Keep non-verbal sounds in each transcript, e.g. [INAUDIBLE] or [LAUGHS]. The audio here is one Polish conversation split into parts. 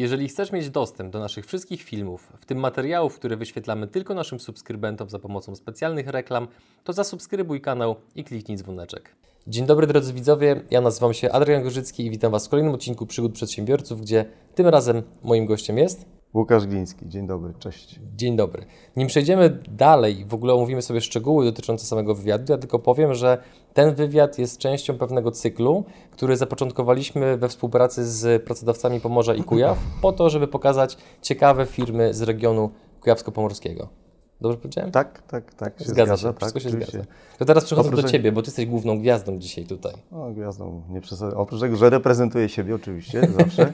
Jeżeli chcesz mieć dostęp do naszych wszystkich filmów, w tym materiałów, które wyświetlamy tylko naszym subskrybentom za pomocą specjalnych reklam, to zasubskrybuj kanał i kliknij dzwoneczek. Dzień dobry drodzy widzowie, ja nazywam się Adrian Gorzycki i witam Was w kolejnym odcinku Przygód Przedsiębiorców, gdzie tym razem moim gościem jest... Łukasz Gliński, dzień dobry, cześć. Dzień dobry. Nim przejdziemy dalej, w ogóle omówimy sobie szczegóły dotyczące samego wywiadu, ja tylko powiem, że ten wywiad jest częścią pewnego cyklu, który zapoczątkowaliśmy we współpracy z pracodawcami Pomorza i Kujaw, po to, żeby pokazać ciekawe firmy z regionu kujawsko-pomorskiego. Dobrze powiedziałem? Tak, tak, tak. Się zgadza, się, wszystko tak, się oczywiście. zgadza. To teraz przechodzę oprócz do Ciebie, bo Ty jesteś główną gwiazdą dzisiaj tutaj. O, gwiazdą, nie przesadzę. Oprócz tego, że reprezentuję siebie oczywiście, zawsze,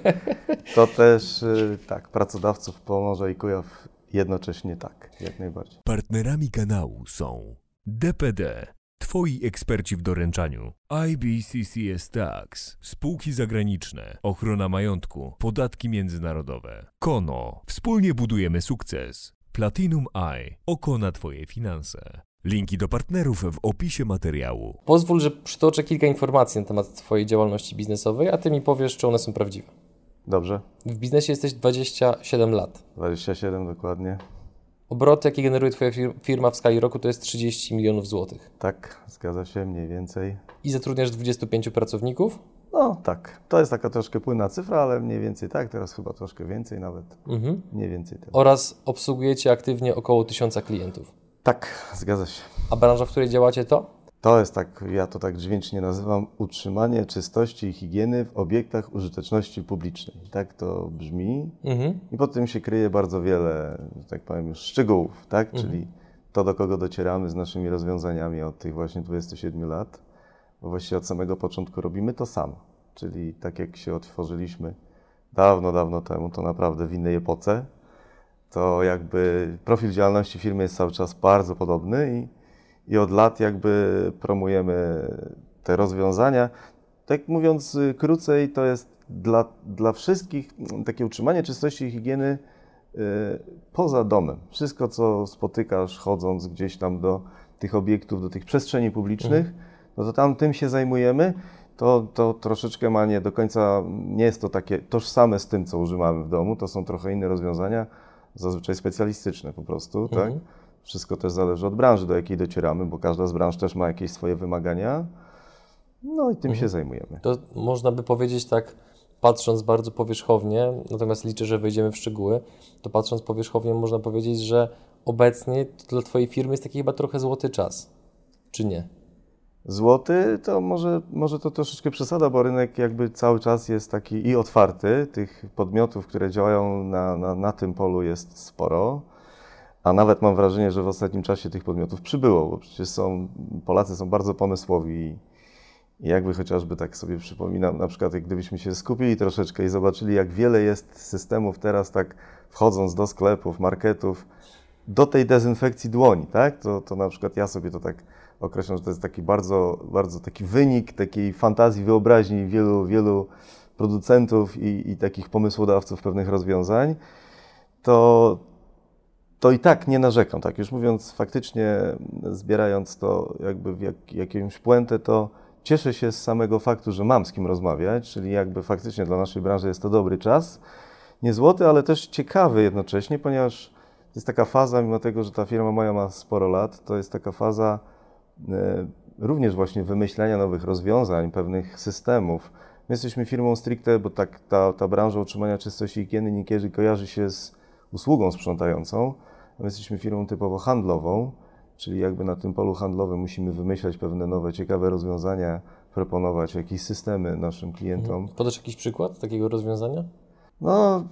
to [LAUGHS] też y, tak, pracodawców Pomorza i Kujaw jednocześnie tak, jak najbardziej. Partnerami kanału są DPD, Twoi eksperci w doręczaniu, IBCCS Tax, spółki zagraniczne, ochrona majątku, podatki międzynarodowe, Kono, wspólnie budujemy sukces. Platinum Eye. Oko na Twoje finanse. Linki do partnerów w opisie materiału. Pozwól, że przytoczę kilka informacji na temat Twojej działalności biznesowej, a Ty mi powiesz, czy one są prawdziwe. Dobrze. W biznesie jesteś 27 lat. 27 dokładnie. Obroty, jakie generuje Twoja firma w skali roku, to jest 30 milionów złotych. Tak, zgadza się, mniej więcej. I zatrudniasz 25 pracowników? No tak, to jest taka troszkę płynna cyfra, ale mniej więcej tak, teraz chyba troszkę więcej nawet. Mhm. Mniej więcej tyle. Oraz obsługujecie aktywnie około tysiąca klientów. Tak, zgadza się. A branża, w której działacie to? To jest tak, ja to tak dźwięcznie nazywam, utrzymanie czystości i higieny w obiektach użyteczności publicznej. Tak to brzmi. Mhm. I pod tym się kryje bardzo wiele, tak powiem, już szczegółów, tak? Mhm. Czyli to, do kogo docieramy z naszymi rozwiązaniami od tych właśnie 27 lat bo właściwie od samego początku robimy to samo. Czyli tak jak się otworzyliśmy dawno, dawno temu, to naprawdę w innej epoce, to jakby profil działalności firmy jest cały czas bardzo podobny i, i od lat jakby promujemy te rozwiązania. Tak mówiąc krócej, to jest dla, dla wszystkich takie utrzymanie czystości i higieny y, poza domem. Wszystko, co spotykasz chodząc gdzieś tam do tych obiektów, do tych przestrzeni publicznych, mhm no to tam tym się zajmujemy, to, to troszeczkę ma nie do końca, nie jest to takie tożsame z tym, co używamy w domu, to są trochę inne rozwiązania, zazwyczaj specjalistyczne po prostu, tak? mhm. tak? Wszystko też zależy od branży, do jakiej docieramy, bo każda z branż też ma jakieś swoje wymagania. No i tym mhm. się zajmujemy. To można by powiedzieć tak, patrząc bardzo powierzchownie, natomiast liczę, że wejdziemy w szczegóły, to patrząc powierzchownie można powiedzieć, że obecnie dla Twojej firmy jest taki chyba trochę złoty czas, czy nie? Złoty to może, może to troszeczkę przesada, bo rynek jakby cały czas jest taki i otwarty. Tych podmiotów, które działają na, na, na tym polu jest sporo. A nawet mam wrażenie, że w ostatnim czasie tych podmiotów przybyło, bo przecież są, Polacy są bardzo pomysłowi i jakby chociażby tak sobie przypominam, na przykład gdybyśmy się skupili troszeczkę i zobaczyli, jak wiele jest systemów teraz tak wchodząc do sklepów, marketów, do tej dezynfekcji dłoni, tak? To, to na przykład ja sobie to tak określam, że to jest taki bardzo, bardzo taki wynik takiej fantazji, wyobraźni wielu, wielu producentów i, i takich pomysłodawców pewnych rozwiązań, to, to i tak nie narzekam. Tak już mówiąc, faktycznie zbierając to jakby w jak, jakąś puentę, to cieszę się z samego faktu, że mam z kim rozmawiać, czyli jakby faktycznie dla naszej branży jest to dobry czas. Nie złoty, ale też ciekawy jednocześnie, ponieważ jest taka faza, mimo tego, że ta firma moja ma sporo lat, to jest taka faza E, również właśnie wymyślenia nowych rozwiązań, pewnych systemów. My jesteśmy firmą stricte, bo tak ta, ta branża utrzymania czystości higieny niekiedy kojarzy się z usługą sprzątającą. My jesteśmy firmą typowo handlową, czyli jakby na tym polu handlowym musimy wymyślać pewne nowe, ciekawe rozwiązania, proponować jakieś systemy naszym klientom. Mhm. Podasz jakiś przykład takiego rozwiązania? No,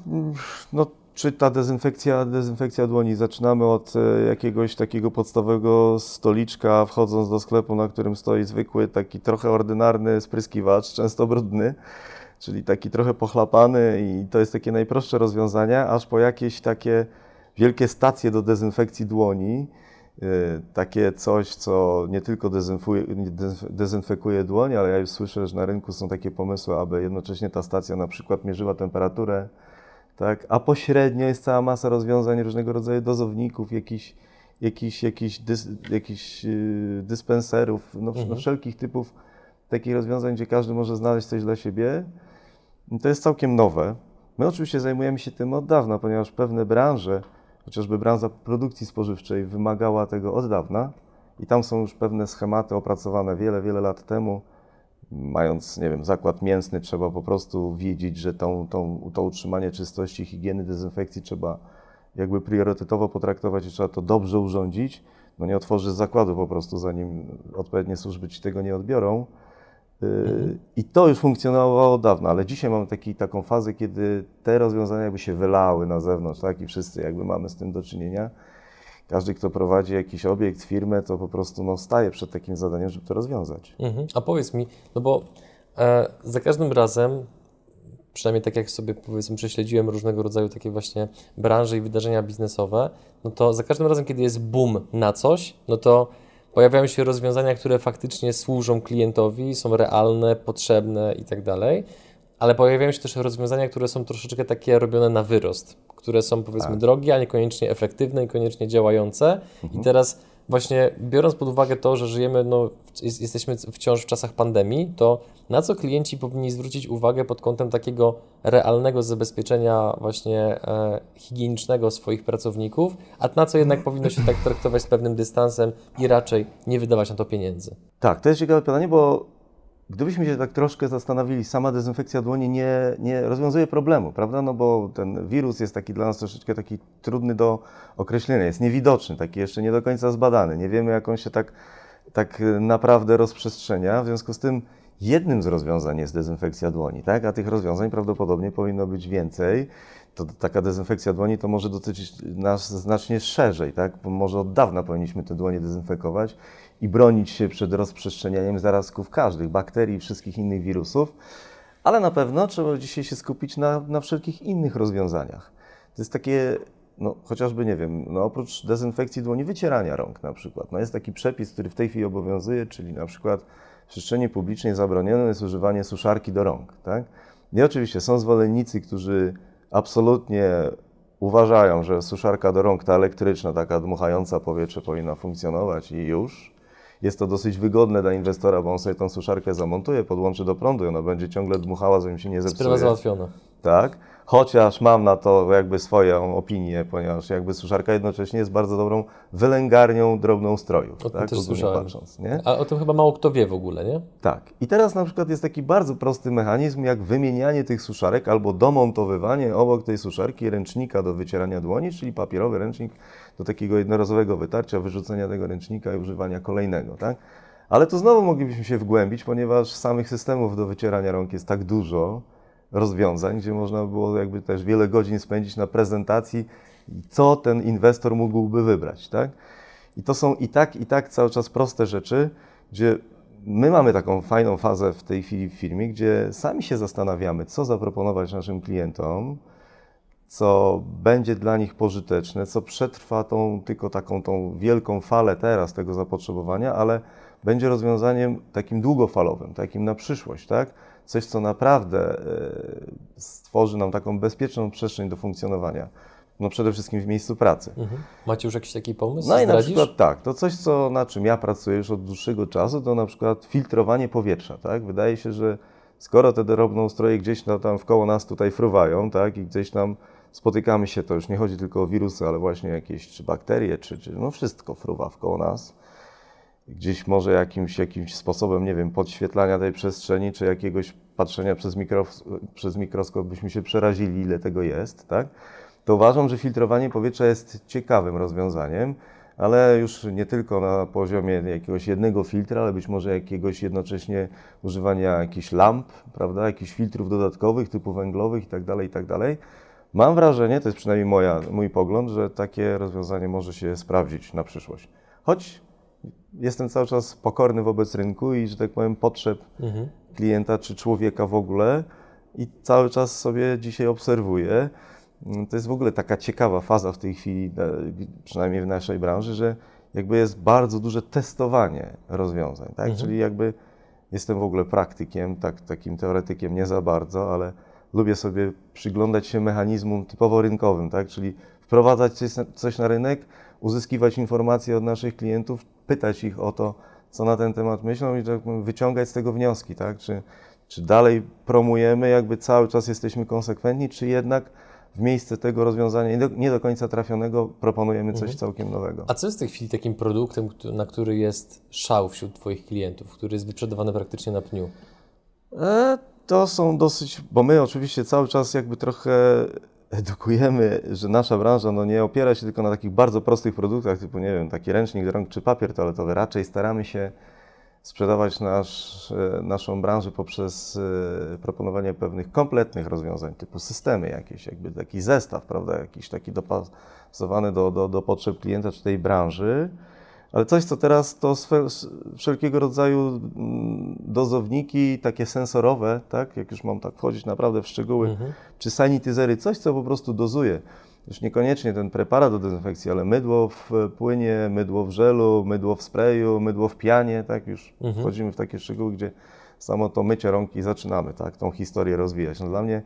no czy ta dezynfekcja, dezynfekcja dłoni, zaczynamy od e, jakiegoś takiego podstawowego stoliczka, wchodząc do sklepu, na którym stoi zwykły, taki trochę ordynarny spryskiwacz, często brudny, czyli taki trochę pochlapany i to jest takie najprostsze rozwiązania, aż po jakieś takie wielkie stacje do dezynfekcji dłoni, e, takie coś, co nie tylko dezynfekuje dłoń, ale ja już słyszę, że na rynku są takie pomysły, aby jednocześnie ta stacja na przykład mierzyła temperaturę, tak? a pośrednio jest cała masa rozwiązań różnego rodzaju dozowników, jakichś jakichś jakichś dys, jakich, yy, dyspenserów, no, mhm. no, wszelkich typów takich rozwiązań, gdzie każdy może znaleźć coś dla siebie. To jest całkiem nowe. My oczywiście zajmujemy się tym od dawna, ponieważ pewne branże, chociażby branża produkcji spożywczej, wymagała tego od dawna i tam są już pewne schematy opracowane wiele, wiele lat temu. Mając, nie wiem, zakład mięsny, trzeba po prostu wiedzieć, że tą, tą, to utrzymanie czystości, higieny, dezynfekcji trzeba jakby priorytetowo potraktować i trzeba to dobrze urządzić. No nie otworzysz zakładu po prostu, zanim odpowiednie służby ci tego nie odbiorą. Mhm. I to już funkcjonowało od dawna, ale dzisiaj mamy taki, taką fazę, kiedy te rozwiązania jakby się wylały na zewnątrz, tak? I wszyscy jakby mamy z tym do czynienia. Każdy, kto prowadzi jakiś obiekt, firmę, to po prostu no, staje przed takim zadaniem, żeby to rozwiązać. Mhm. A powiedz mi, no bo e, za każdym razem, przynajmniej tak jak sobie powiedzmy prześledziłem różnego rodzaju takie właśnie branże i wydarzenia biznesowe, no to za każdym razem, kiedy jest boom na coś, no to Pojawiają się rozwiązania, które faktycznie służą klientowi, są realne, potrzebne i tak dalej, ale pojawiają się też rozwiązania, które są troszeczkę takie robione na wyrost, które są powiedzmy tak. drogie, a niekoniecznie efektywne i koniecznie działające. Mhm. I teraz właśnie biorąc pod uwagę to, że żyjemy, no, jesteśmy wciąż w czasach pandemii, to na co klienci powinni zwrócić uwagę pod kątem takiego realnego zabezpieczenia właśnie e, higienicznego swoich pracowników, a na co jednak powinno się tak traktować z pewnym dystansem i raczej nie wydawać na to pieniędzy? Tak, to jest ciekawe pytanie, bo Gdybyśmy się tak troszkę zastanowili, sama dezynfekcja dłoni nie, nie rozwiązuje problemu, prawda? No bo ten wirus jest taki dla nas troszeczkę taki trudny do określenia, jest niewidoczny, taki jeszcze nie do końca zbadany. Nie wiemy, jak on się tak, tak naprawdę rozprzestrzenia. W związku z tym jednym z rozwiązań jest dezynfekcja dłoni, tak? A tych rozwiązań prawdopodobnie powinno być więcej. To taka dezynfekcja dłoni to może dotyczyć nas znacznie szerzej, tak? Bo może od dawna powinniśmy te dłonie dezynfekować i bronić się przed rozprzestrzenianiem zarazków każdych, bakterii i wszystkich innych wirusów, ale na pewno trzeba dzisiaj się skupić na, na wszelkich innych rozwiązaniach. To jest takie, no, chociażby, nie wiem, no, oprócz dezynfekcji dłoni, wycierania rąk na przykład. No, jest taki przepis, który w tej chwili obowiązuje, czyli na przykład w przestrzeni publicznej zabronione jest używanie suszarki do rąk. Tak? I oczywiście są zwolennicy, którzy absolutnie uważają, że suszarka do rąk, ta elektryczna, taka dmuchająca powietrze powinna funkcjonować i już. Jest to dosyć wygodne dla inwestora, bo on sobie tą suszarkę zamontuje, podłączy do prądu i ona będzie ciągle dmuchała, zanim się nie zepsuje. Sprawa załatwiona. Tak. Chociaż mam na to jakby swoją opinię, ponieważ jakby suszarka jednocześnie jest bardzo dobrą wylęgarnią drobną strojów. O tak? też słyszałem. Patrząc, nie? A o tym chyba mało kto wie w ogóle, nie? Tak. I teraz na przykład jest taki bardzo prosty mechanizm, jak wymienianie tych suszarek albo domontowywanie obok tej suszarki ręcznika do wycierania dłoni, czyli papierowy ręcznik do takiego jednorazowego wytarcia, wyrzucenia tego ręcznika i używania kolejnego, tak? Ale tu znowu moglibyśmy się wgłębić, ponieważ samych systemów do wycierania rąk jest tak dużo rozwiązań, gdzie można było jakby też wiele godzin spędzić na prezentacji, co ten inwestor mógłby wybrać, tak? I to są i tak, i tak cały czas proste rzeczy, gdzie my mamy taką fajną fazę w tej chwili w firmie, gdzie sami się zastanawiamy, co zaproponować naszym klientom, co będzie dla nich pożyteczne, co przetrwa tą tylko taką tą wielką falę teraz tego zapotrzebowania, ale będzie rozwiązaniem takim długofalowym, takim na przyszłość, tak? Coś, co naprawdę e, stworzy nam taką bezpieczną przestrzeń do funkcjonowania. No przede wszystkim w miejscu pracy. Mhm. Macie już jakiś taki pomysł? No i na przykład tak, to coś, co, na czym ja pracuję już od dłuższego czasu, to na przykład filtrowanie powietrza, tak? Wydaje się, że skoro te drobnoustroje gdzieś na, tam wkoło nas tutaj fruwają, tak? I gdzieś tam spotykamy się, to już nie chodzi tylko o wirusy, ale właśnie jakieś czy bakterie, czy, czy no wszystko fruwa wkoło nas. Gdzieś może jakimś, jakimś sposobem, nie wiem, podświetlania tej przestrzeni, czy jakiegoś patrzenia przez, przez mikroskop byśmy się przerazili, ile tego jest, tak? To uważam, że filtrowanie powietrza jest ciekawym rozwiązaniem, ale już nie tylko na poziomie jakiegoś jednego filtra, ale być może jakiegoś jednocześnie używania jakichś lamp, prawda, jakichś filtrów dodatkowych typu węglowych itd., tak itd., tak Mam wrażenie, to jest przynajmniej moja, mój pogląd, że takie rozwiązanie może się sprawdzić na przyszłość. Choć jestem cały czas pokorny wobec rynku i, że tak powiem, potrzeb mhm. klienta czy człowieka w ogóle i cały czas sobie dzisiaj obserwuję. To jest w ogóle taka ciekawa faza w tej chwili, przynajmniej w naszej branży, że jakby jest bardzo duże testowanie rozwiązań, tak? Mhm. Czyli jakby jestem w ogóle praktykiem, tak, takim teoretykiem nie za bardzo, ale lubię sobie przyglądać się mechanizmom typowo rynkowym, tak? czyli wprowadzać coś na rynek, uzyskiwać informacje od naszych klientów, pytać ich o to, co na ten temat myślą i tak wyciągać z tego wnioski, tak? Czy, Czy dalej promujemy, jakby cały czas jesteśmy konsekwentni, czy jednak w miejsce tego rozwiązania nie do, nie do końca trafionego proponujemy coś Mhm. całkiem nowego? A co jest w tej chwili takim produktem, na który jest szał wśród Twoich klientów, który jest wyprzedawany praktycznie na pniu? E, to są dosyć, bo my oczywiście cały czas jakby trochę edukujemy, że nasza branża no nie opiera się tylko na takich bardzo prostych produktach, typu nie wiem, taki ręcznik do rąk czy papier toaletowy. Raczej staramy się sprzedawać nasz, e, naszą branżę poprzez e, proponowanie pewnych kompletnych rozwiązań, typu systemy jakieś, jakby taki zestaw, prawda, jakiś taki dopasowany do, do, do potrzeb klienta czy tej branży. Ale coś, co teraz to swe, wszelkiego rodzaju mm, dozowniki, takie sensorowe, tak, jak już mam tak wchodzić naprawdę w szczegóły, Mhm. czy sanitizery, coś, co po prostu dozuje. Już niekoniecznie ten preparat do dezynfekcji, ale mydło w płynie, mydło w żelu, mydło w sprayu, mydło w pianie, tak, już Mhm. wchodzimy w takie szczegóły, gdzie samo to mycie rąk i zaczynamy, tak, tą historię rozwijać. No dla mnie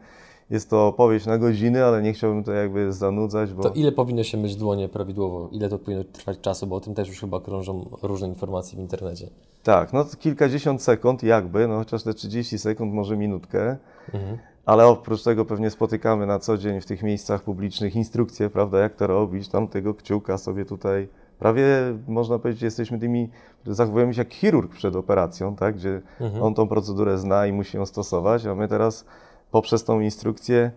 jest to opowieść na godziny, ale nie chciałbym to jakby zanudzać, bo... To ile powinno się myć dłonie prawidłowo? Ile to powinno trwać czasu? Bo o tym też już chyba krążą różne informacje w internecie. Tak, no to kilkadziesiąt sekund jakby, no chociaż te 30 sekund, może minutkę, Mhm. ale oprócz tego pewnie spotykamy na co dzień w tych miejscach publicznych instrukcje, prawda, jak to robić, tam tego kciuka sobie tutaj, prawie można powiedzieć, jesteśmy tymi, zachowujemy się jak chirurg przed operacją, tak, gdzie Mhm. on tą procedurę zna i musi ją stosować, a my teraz poprzez tą instrukcję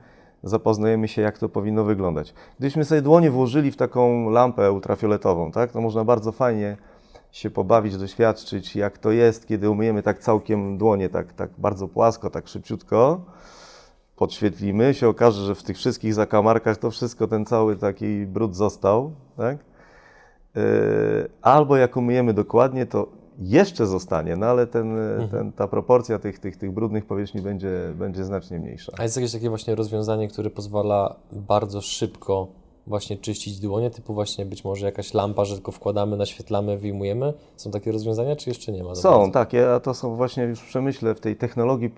zapoznajemy się, jak to powinno wyglądać. Gdybyśmy sobie dłonie włożyli w taką lampę ultrafioletową, tak, to można bardzo fajnie się pobawić, doświadczyć, jak to jest, kiedy umyjemy tak całkiem dłonie, tak, tak bardzo płasko, tak szybciutko, podświetlimy, się okaże, że w tych wszystkich zakamarkach to wszystko, ten cały taki brud został, tak? Yy, Albo jak umyjemy dokładnie, to jeszcze zostanie, no ale ten, ten, ta proporcja tych, tych, tych brudnych powierzchni będzie, będzie znacznie mniejsza. A jest jakieś takie właśnie rozwiązanie, które pozwala bardzo szybko właśnie czyścić dłonie, typu właśnie być może jakaś lampa, że tylko wkładamy, naświetlamy, wyjmujemy? Są takie rozwiązania, czy jeszcze nie ma? Są bardzo? takie, a to są właśnie już w przemyśle, w tej technologii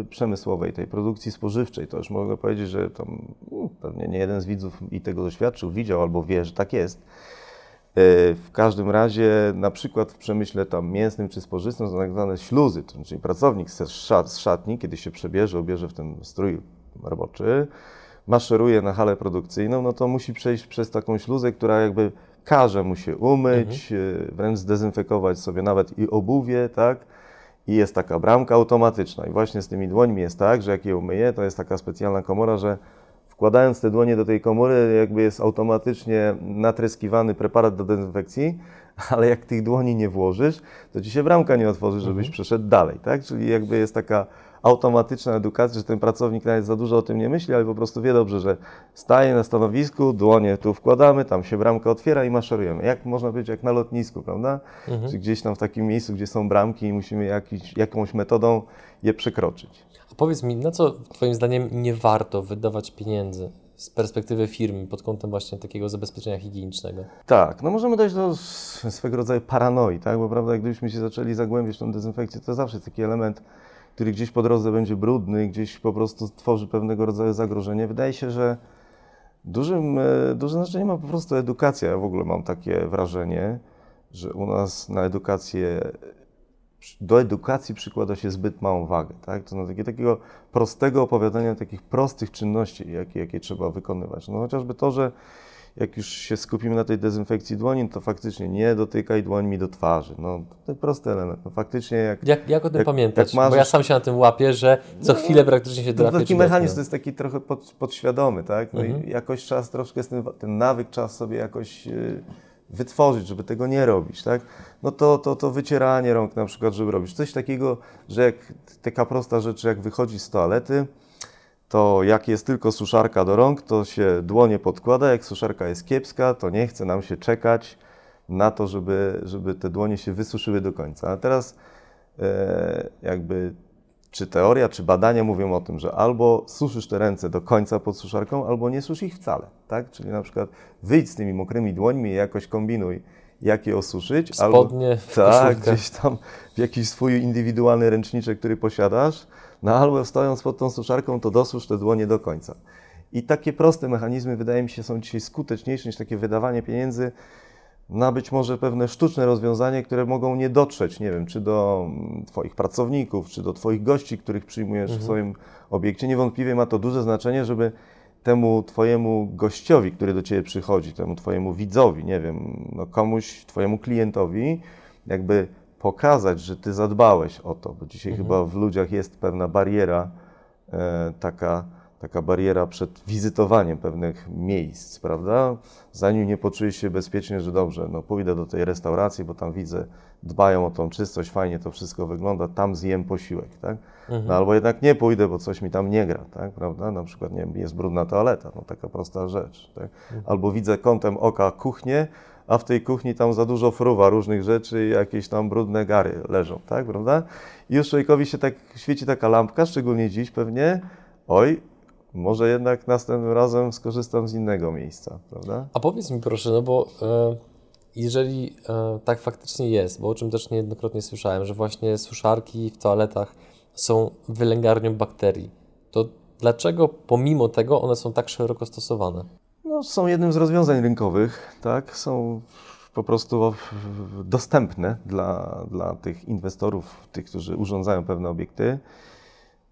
y, przemysłowej, tej produkcji spożywczej. To już mogę powiedzieć, że tam mm, pewnie nie jeden z widzów i tego doświadczył, widział albo wie, że tak jest. Y, W każdym razie, na przykład w przemyśle tam mięsnym czy spożywczym są tak zwane śluzy, to czyli pracownik z szat- z szatni, kiedy się przebierze, ubierze w ten strój roboczy, maszeruje na halę produkcyjną, no to musi przejść przez taką śluzę, która jakby każe mu się umyć, y, wręcz zdezynfekować sobie nawet i obuwie, tak? I jest taka bramka automatyczna. I właśnie z tymi dłońmi jest tak, że jak je umyje, to jest taka specjalna komora, że wkładając te dłonie do tej komory, jakby jest automatycznie natryskiwany preparat do dezynfekcji, [LAUGHS] ale jak tych dłoni nie włożysz, to ci się bramka nie otworzy, żebyś przeszedł dalej, tak? Czyli jakby jest taka automatyczna edukacja, że ten pracownik nawet za dużo o tym nie myśli, ale po prostu wie dobrze, że staje na stanowisku, dłonie tu wkładamy, tam się bramka otwiera i maszerujemy. Jak można powiedzieć, jak na lotnisku, prawda? Czy gdzieś tam w takim miejscu, gdzie są bramki i musimy jakiś, jakąś metodą je przekroczyć. A powiedz mi, na co Twoim zdaniem nie warto wydawać pieniędzy z perspektywy firmy pod kątem właśnie takiego zabezpieczenia higienicznego? Tak, no możemy dojść do swego rodzaju paranoi, tak? Bo prawda, gdybyśmy się zaczęli zagłębiać w tą dezynfekcję, to zawsze jest taki element, który gdzieś po drodze będzie brudny, gdzieś po prostu tworzy pewnego rodzaju zagrożenie. Wydaje się, że dużym, e, duże znaczenie ma po prostu edukacja. Ja w ogóle mam takie wrażenie, że u nas na edukację, do edukacji przykłada się zbyt małą wagę, tak? To na takie, takiego prostego opowiadania takich prostych czynności, jakie, jakie trzeba wykonywać. No chociażby to, że jak już się skupimy na tej dezynfekcji dłoni, to faktycznie nie dotykaj dłońmi do twarzy. No, to prosty element. No, faktycznie jak Jak, jak o tym Jak- pamiętać? jak Bo ja sam się na tym łapię, że co chwilę praktycznie się to drapię. taki mechanizm to jest taki trochę pod, podświadomy, tak? No Mhm. i jakoś trzeba troszkę tym, ten nawyk trzeba sobie jakoś y, wytworzyć, żeby tego nie robić, tak? No to, to, to wycieranie rąk na przykład, żeby robić coś takiego, że jak taka prosta rzecz, jak wychodzi z toalety, to jak jest tylko suszarka do rąk, to się dłonie podkłada, jak suszarka jest kiepska, to nie chce nam się czekać na to, żeby, żeby te dłonie się wysuszyły do końca. A teraz e, jakby czy teoria, czy badania mówią o tym, że albo suszysz te ręce do końca pod suszarką, albo nie susz ich wcale, tak? Czyli na przykład wyjdź z tymi mokrymi dłońmi i jakoś kombinuj, jak je osuszyć. Spodnie, w tak, koszulkę. gdzieś tam w jakiś swój indywidualny ręczniczek, który posiadasz, no albo stojąc pod tą suszarką, to dosusz te dłonie do końca. I takie proste mechanizmy, wydaje mi się, są dzisiaj skuteczniejsze niż takie wydawanie pieniędzy na być może pewne sztuczne rozwiązanie, które mogą nie dotrzeć, nie wiem, czy do mm, Twoich pracowników, czy do Twoich gości, których przyjmujesz w swoim obiekcie. Niewątpliwie ma to duże znaczenie, żeby temu Twojemu gościowi, który do Ciebie przychodzi, temu Twojemu widzowi, nie wiem, no komuś, Twojemu klientowi, jakby pokazać, że Ty zadbałeś o to, bo dzisiaj chyba w ludziach jest pewna bariera, e, taka, taka bariera przed wizytowaniem pewnych miejsc, prawda? Zanim nie poczujesz się bezpiecznie, że dobrze, no pójdę do tej restauracji, bo tam widzę, dbają o tą czystość, fajnie to wszystko wygląda, tam zjem posiłek, tak? No albo jednak nie pójdę, bo coś mi tam nie gra, tak, prawda? Na przykład, nie wiem, jest brudna toaleta, no taka prosta rzecz, tak? Albo widzę kątem oka kuchnię, a w tej kuchni tam za dużo fruwa różnych rzeczy i jakieś tam brudne gary leżą, tak, prawda? I już człowiekowi się tak świeci taka lampka, szczególnie dziś pewnie, oj, może jednak następnym razem skorzystam z innego miejsca, prawda? A powiedz mi proszę, no bo e, jeżeli e, tak faktycznie jest, bo o czym też niejednokrotnie słyszałem, że właśnie suszarki w toaletach są wylęgarnią bakterii, to dlaczego pomimo tego one są tak szeroko stosowane? No, są jednym z rozwiązań rynkowych, tak? Są po prostu dostępne dla, dla tych inwestorów, tych, którzy urządzają pewne obiekty.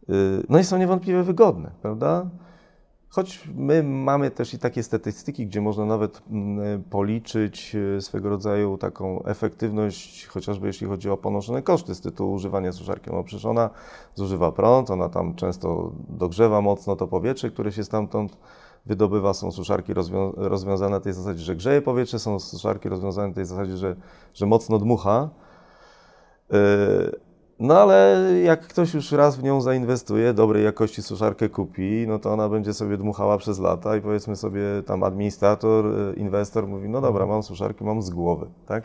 Yy, No i są niewątpliwie wygodne, prawda? Choć my mamy też i takie statystyki, gdzie można nawet mm, policzyć y, swego rodzaju taką efektywność, chociażby jeśli chodzi o ponoszone koszty z tytułu używania suszarki. No przecież ona zużywa prąd, ona tam często dogrzewa mocno to powietrze, które się stamtąd wydobywa. Są suszarki rozwią- rozwiązane na tej zasadzie, że grzeje powietrze, są suszarki rozwiązane na tej zasadzie, że, że mocno dmucha. Yy, No ale jak ktoś już raz w nią zainwestuje, dobrej jakości suszarkę kupi, no to ona będzie sobie dmuchała przez lata i powiedzmy sobie tam administrator, y, inwestor mówi, no dobra, mam suszarki, mam z głowy, tak?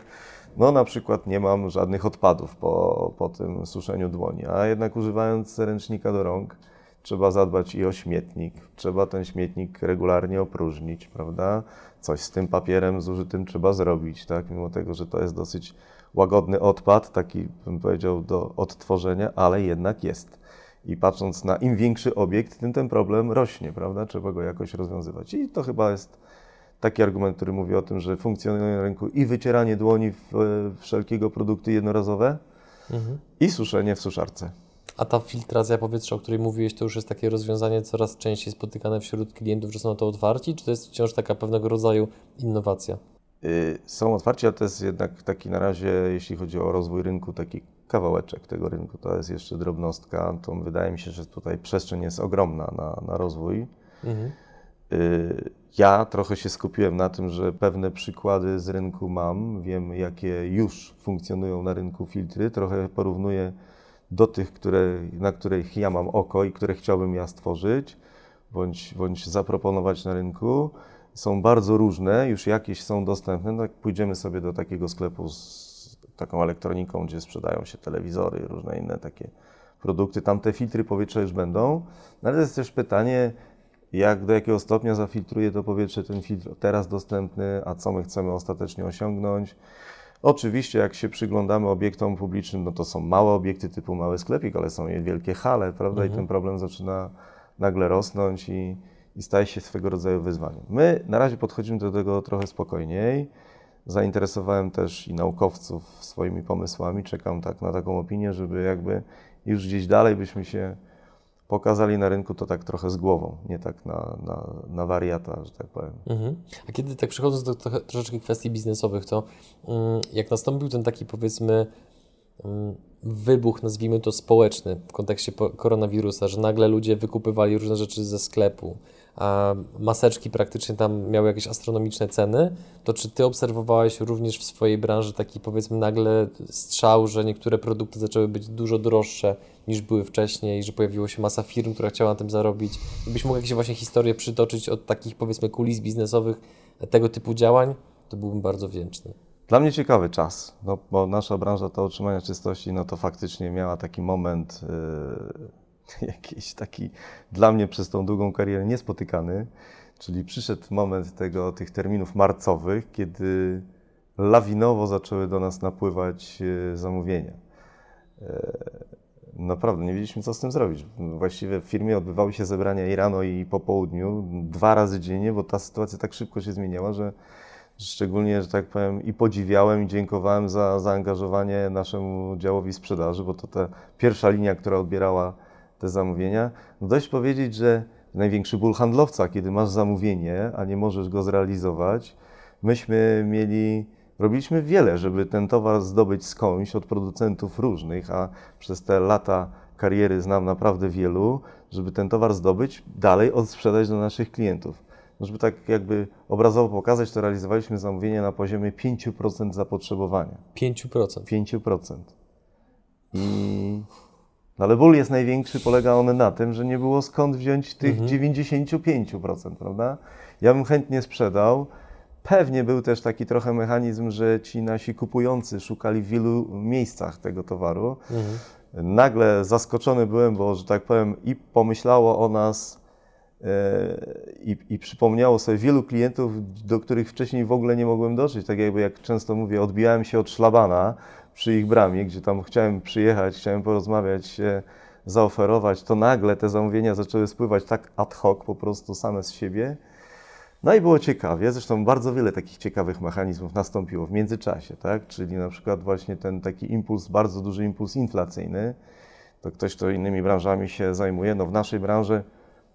No na przykład nie mam żadnych odpadów po, po tym suszeniu dłoni, a jednak używając ręcznika do rąk, trzeba zadbać i o śmietnik, trzeba ten śmietnik regularnie opróżnić, prawda? Coś z tym papierem zużytym trzeba zrobić, tak? Mimo tego, że to jest dosyć łagodny odpad, taki bym powiedział do odtworzenia, ale jednak jest. I patrząc na im większy obiekt, tym ten problem rośnie, prawda? Trzeba go jakoś rozwiązywać. I to chyba jest taki argument, który mówi o tym, że funkcjonuje na rynku i wycieranie dłoni w w wszelkiego produkty jednorazowe, i suszenie w suszarce. A ta filtracja powietrza, o której mówiłeś, to już jest takie rozwiązanie coraz częściej spotykane wśród klientów, że są na to otwarci, czy to jest wciąż taka pewnego rodzaju innowacja? Y, Są otwarci, ale to jest jednak taki na razie, jeśli chodzi o rozwój rynku, taki kawałeczek tego rynku. To jest jeszcze drobnostka. To wydaje mi się, że tutaj przestrzeń jest ogromna na, na rozwój. Y, Ja trochę się skupiłem na tym, że pewne przykłady z rynku mam. Wiem, jakie już funkcjonują na rynku filtry. Trochę porównuję do tych, które, na których ja mam oko i które chciałbym ja stworzyć bądź, bądź zaproponować na rynku. Są bardzo różne, już jakieś są dostępne. No, pójdziemy sobie do takiego sklepu z taką elektroniką, gdzie sprzedają się telewizory, różne inne takie produkty, tam te filtry powietrza już będą. No, ale jest też pytanie, jak do jakiego stopnia zafiltruje to powietrze ten filtr teraz dostępny, a co my chcemy ostatecznie osiągnąć. Oczywiście, jak się przyglądamy obiektom publicznym, no to są małe obiekty typu mały sklepik, ale są wielkie hale, prawda? I ten problem zaczyna nagle rosnąć i, i staje się swego rodzaju wyzwaniem. My na razie podchodzimy do tego trochę spokojniej. Zainteresowałem też i naukowców swoimi pomysłami. Czekam tak na taką opinię, żeby jakby już gdzieś dalej byśmy się pokazali na rynku to tak trochę z głową, nie tak na, na, na wariata, że tak powiem. Mhm. A kiedy tak przechodząc do troszeczkę kwestii biznesowych, to mm, jak nastąpił ten taki powiedzmy mm, wybuch, nazwijmy to społeczny w kontekście koronawirusa, że nagle ludzie wykupywali różne rzeczy ze sklepu, a maseczki praktycznie tam miały jakieś astronomiczne ceny, to czy Ty obserwowałeś również w swojej branży taki powiedzmy nagle strzał, że niektóre produkty zaczęły być dużo droższe niż były wcześniej, że pojawiło się masa firm, która chciała na tym zarobić? Gdybyś mógł jakieś właśnie historie przytoczyć od takich powiedzmy kulis biznesowych tego typu działań, to byłbym bardzo wdzięczny. Dla mnie ciekawy czas, no, bo nasza branża to utrzymania czystości, no to faktycznie miała taki moment, yy, [LAUGHS] jakiś taki dla mnie przez tą długą karierę niespotykany, czyli przyszedł moment tego, tych terminów marcowych, kiedy lawinowo zaczęły do nas napływać yy, zamówienia. Yy, Naprawdę, nie wiedzieliśmy, co z tym zrobić. Właściwie w firmie odbywały się zebrania i rano, i po południu, dwa razy dziennie, bo ta sytuacja tak szybko się zmieniała, że Szczególnie, że tak powiem, i podziwiałem, i dziękowałem za zaangażowanie naszemu działowi sprzedaży, bo to ta pierwsza linia, która odbierała te zamówienia. No dość powiedzieć, że największy ból handlowca, kiedy masz zamówienie, a nie możesz go zrealizować. Myśmy mieli, robiliśmy wiele, żeby ten towar zdobyć skądś od producentów różnych, a przez te lata kariery znam naprawdę wielu, żeby ten towar zdobyć, dalej odsprzedać do naszych klientów. No, żeby tak jakby obrazowo pokazać, to realizowaliśmy zamówienia na poziomie 5% zapotrzebowania. 5%. 5%. I... No ale ból jest największy, polega on na tym, że nie było skąd wziąć tych Mhm. 95%, prawda? Ja bym chętnie sprzedał. Pewnie był też taki trochę mechanizm, że ci nasi kupujący szukali w wielu miejscach tego towaru. Mhm. Nagle zaskoczony byłem, bo, że tak powiem, i pomyślało o nas e, i, i przypomniało sobie wielu klientów, do których wcześniej w ogóle nie mogłem dotrzeć. Tak jakby, jak często mówię, odbijałem się od szlabana przy ich bramie, gdzie tam chciałem przyjechać, chciałem porozmawiać, się zaoferować, to nagle te zamówienia zaczęły spływać tak ad hoc, po prostu same z siebie. No i było ciekawie, zresztą bardzo wiele takich ciekawych mechanizmów nastąpiło w międzyczasie, tak? Czyli na przykład właśnie ten taki impuls, bardzo duży impuls inflacyjny, to ktoś, kto innymi branżami się zajmuje, no w naszej branży,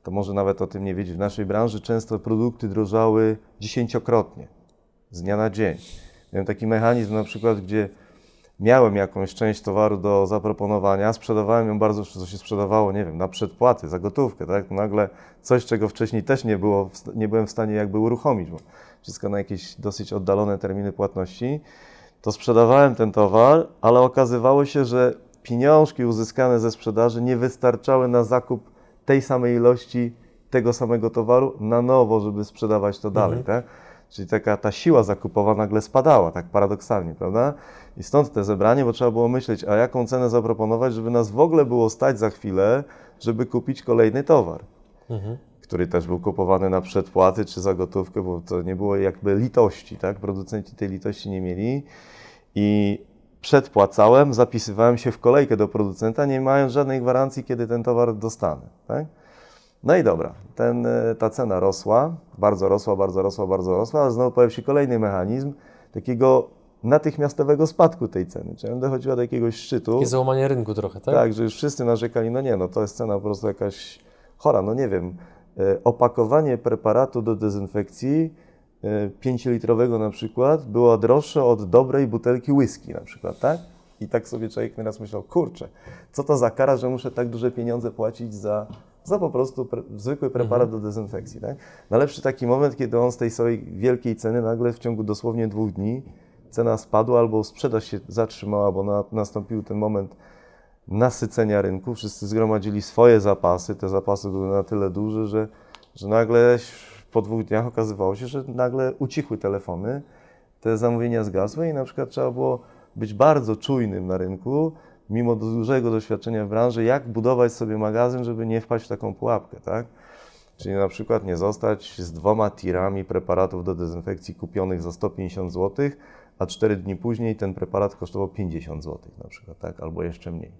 to może nawet o tym nie wiedzieć, w naszej branży często produkty drożały dziesięciokrotnie, z dnia na dzień. Miałem taki mechanizm na przykład, gdzie miałem jakąś część towaru do zaproponowania, sprzedawałem ją bardzo, co się sprzedawało, nie wiem, na przedpłaty, za gotówkę, tak? Nagle coś, czego wcześniej też nie, było, nie byłem w stanie jakby uruchomić, bo wszystko na jakieś dosyć oddalone terminy płatności, to sprzedawałem ten towar, ale okazywało się, że pieniążki uzyskane ze sprzedaży nie wystarczały na zakup tej samej ilości tego samego towaru na nowo, żeby sprzedawać to dalej, tak? Czyli taka ta siła zakupowa nagle spadała, tak paradoksalnie, prawda? I stąd te zebranie, bo trzeba było myśleć, a jaką cenę zaproponować, żeby nas w ogóle było stać za chwilę, żeby kupić kolejny towar, Mhm. który też był kupowany na przedpłaty czy za gotówkę, bo to nie było jakby litości, tak? Producenci tej litości nie mieli. I przedpłacałem, zapisywałem się w kolejkę do producenta, nie mając żadnej gwarancji, kiedy ten towar dostanę, tak? No i dobra, ten, e, ta cena rosła, bardzo rosła, bardzo rosła, bardzo rosła, ale znowu pojawił się kolejny mechanizm takiego natychmiastowego spadku tej ceny, czyli ona dochodziła do jakiegoś szczytu. Takie załamanie rynku trochę, tak? Tak, że już wszyscy narzekali, no nie, no to jest cena po prostu jakaś chora, no nie wiem. E, Opakowanie preparatu do dezynfekcji e, 5-litrowego na przykład było droższe od dobrej butelki whisky na przykład, tak? I tak sobie człowiek nieraz myślał, kurczę, co to za kara, że muszę tak duże pieniądze płacić za, za po prostu pre, zwykły preparat do dezynfekcji, tak? Ale przy taki moment, kiedy on z tej swojej wielkiej ceny nagle w ciągu dosłownie dwóch dni cena spadła albo sprzedaż się zatrzymała, bo na, nastąpił ten moment nasycenia rynku, wszyscy zgromadzili swoje zapasy, te zapasy były na tyle duże, że, że nagle po dwóch dniach okazywało się, że nagle ucichły telefony, te zamówienia zgasły i na przykład trzeba było być bardzo czujnym na rynku, mimo dużego doświadczenia w branży, jak budować sobie magazyn, żeby nie wpaść w taką pułapkę, tak? Czyli na przykład nie zostać z dwoma tirami preparatów do dezynfekcji kupionych za 150 zł, a 4 dni później ten preparat kosztował 50 zł na przykład, tak? Albo jeszcze mniej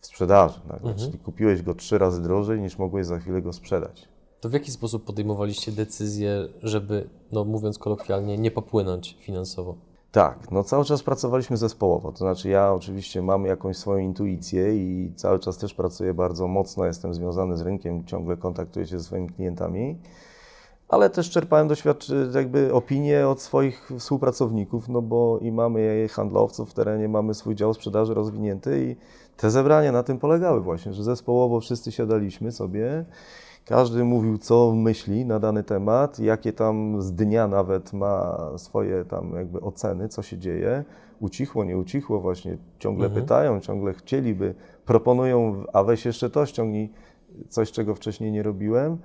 w sprzedaży. Nagle. Czyli kupiłeś go trzy razy drożej niż mogłeś za chwilę go sprzedać. To w jaki sposób podejmowaliście decyzję, żeby, no mówiąc kolokwialnie, nie popłynąć finansowo? Tak, no cały czas pracowaliśmy zespołowo. To znaczy, ja oczywiście mam jakąś swoją intuicję i cały czas też pracuję bardzo mocno, jestem związany z rynkiem, ciągle kontaktuję się ze swoimi klientami, ale też czerpałem doświadczenie, jakby opinie od swoich współpracowników, no bo i mamy handlowców w terenie, mamy swój dział sprzedaży rozwinięty i te zebrania na tym polegały właśnie, że zespołowo wszyscy siadaliśmy sobie, każdy mówił, co myśli na dany temat, jakie tam z dnia nawet ma swoje tam jakby oceny, co się dzieje. Ucichło, nie ucichło, właśnie ciągle Mhm. pytają, ciągle chcieliby, proponują, a weź jeszcze to, ściągnij coś, czego wcześniej nie robiłem.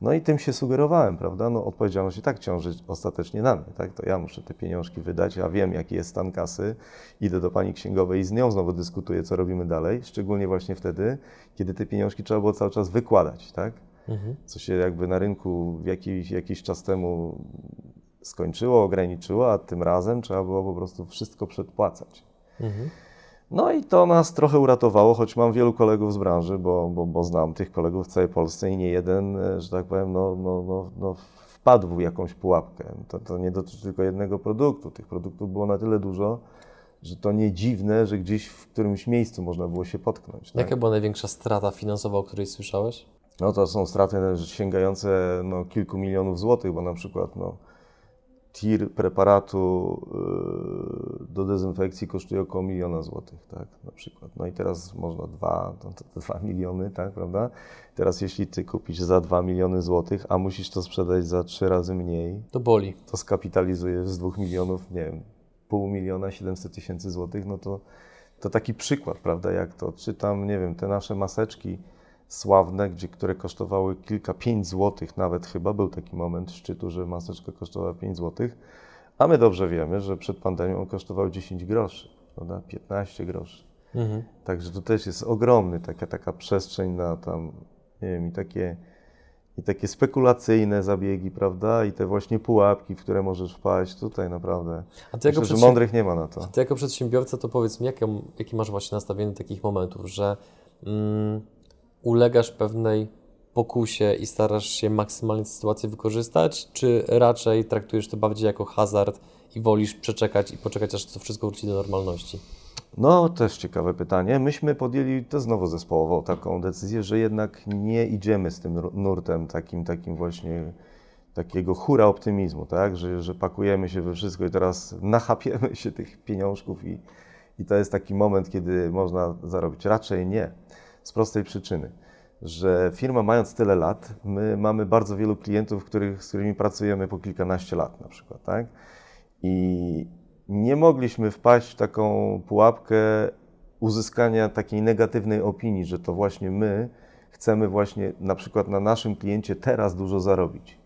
No i tym się sugerowałem, prawda? No odpowiedzialność i tak ciąży ostatecznie na mnie, tak? To ja muszę te pieniążki wydać, ja wiem, jaki jest stan kasy, idę do pani księgowej i z nią znowu dyskutuję, co robimy dalej, szczególnie właśnie wtedy, kiedy te pieniążki trzeba było cały czas wykładać, tak? Mhm. co się jakby na rynku w jakiś, jakiś czas temu skończyło, ograniczyło, a tym razem trzeba było po prostu wszystko przedpłacać. Mhm. No i to nas trochę uratowało, choć mam wielu kolegów z branży, bo, bo, bo znam tych kolegów w całej Polsce i nie jeden, e, że tak powiem, no, no, no, no wpadł w jakąś pułapkę. To, to nie dotyczy tylko jednego produktu. Tych produktów było na tyle dużo, że to nie dziwne, że gdzieś w którymś miejscu można było się potknąć. Tak? Jaka była największa strata finansowa, o której słyszałeś? No to są straty sięgające no, kilku milionów złotych, bo na przykład no, tir preparatu yy, do dezynfekcji kosztuje około miliona złotych, tak, na przykład. No i teraz można dwa, to, to dwa [LAUGHS] miliony, tak, prawda? Teraz jeśli ty kupisz za dwa miliony złotych, a musisz to sprzedać za trzy razy mniej, to boli. To skapitalizujesz z dwóch milionów, nie wiem, pół miliona, 700 tysięcy złotych, no to, to taki przykład, prawda, jak to, czy tam, nie wiem, te nasze maseczki, sławne, gdzie, które kosztowały kilka, pięć złotych nawet chyba, był taki moment szczytu, że maseczka kosztowała 5 złotych, a my dobrze wiemy, że przed pandemią kosztowały 10 groszy, prawda, 15 groszy. Mhm. Także to też jest ogromny, taka, taka przestrzeń na tam, nie wiem, i takie, i takie spekulacyjne zabiegi, prawda, i te właśnie pułapki, w które możesz wpaść, tutaj naprawdę, a ty myślę, że mądrych nie ma na to. A ty jako przedsiębiorca to powiedz mi, jakie, jakie masz właśnie nastawienie do takich momentów, że... Mm, ulegasz pewnej pokusie i starasz się maksymalnie sytuację wykorzystać, czy raczej traktujesz to bardziej jako hazard i wolisz przeczekać i poczekać, aż to wszystko wróci do normalności? No, też ciekawe pytanie. Myśmy podjęli to znowu zespołowo taką decyzję, że jednak nie idziemy z tym nurtem takim, takim właśnie takiego hura optymizmu, tak? Że, że pakujemy się we wszystko i teraz [LAUGHS] nachapiemy się tych pieniążków i, i to jest taki moment, kiedy można zarobić. Raczej nie z prostej przyczyny, że firma mając tyle lat, my mamy bardzo wielu klientów, których, z którymi pracujemy po kilkanaście lat na przykład, tak? I nie mogliśmy wpaść w taką pułapkę uzyskania takiej negatywnej opinii, że to właśnie my chcemy właśnie na przykład na naszym kliencie teraz dużo zarobić.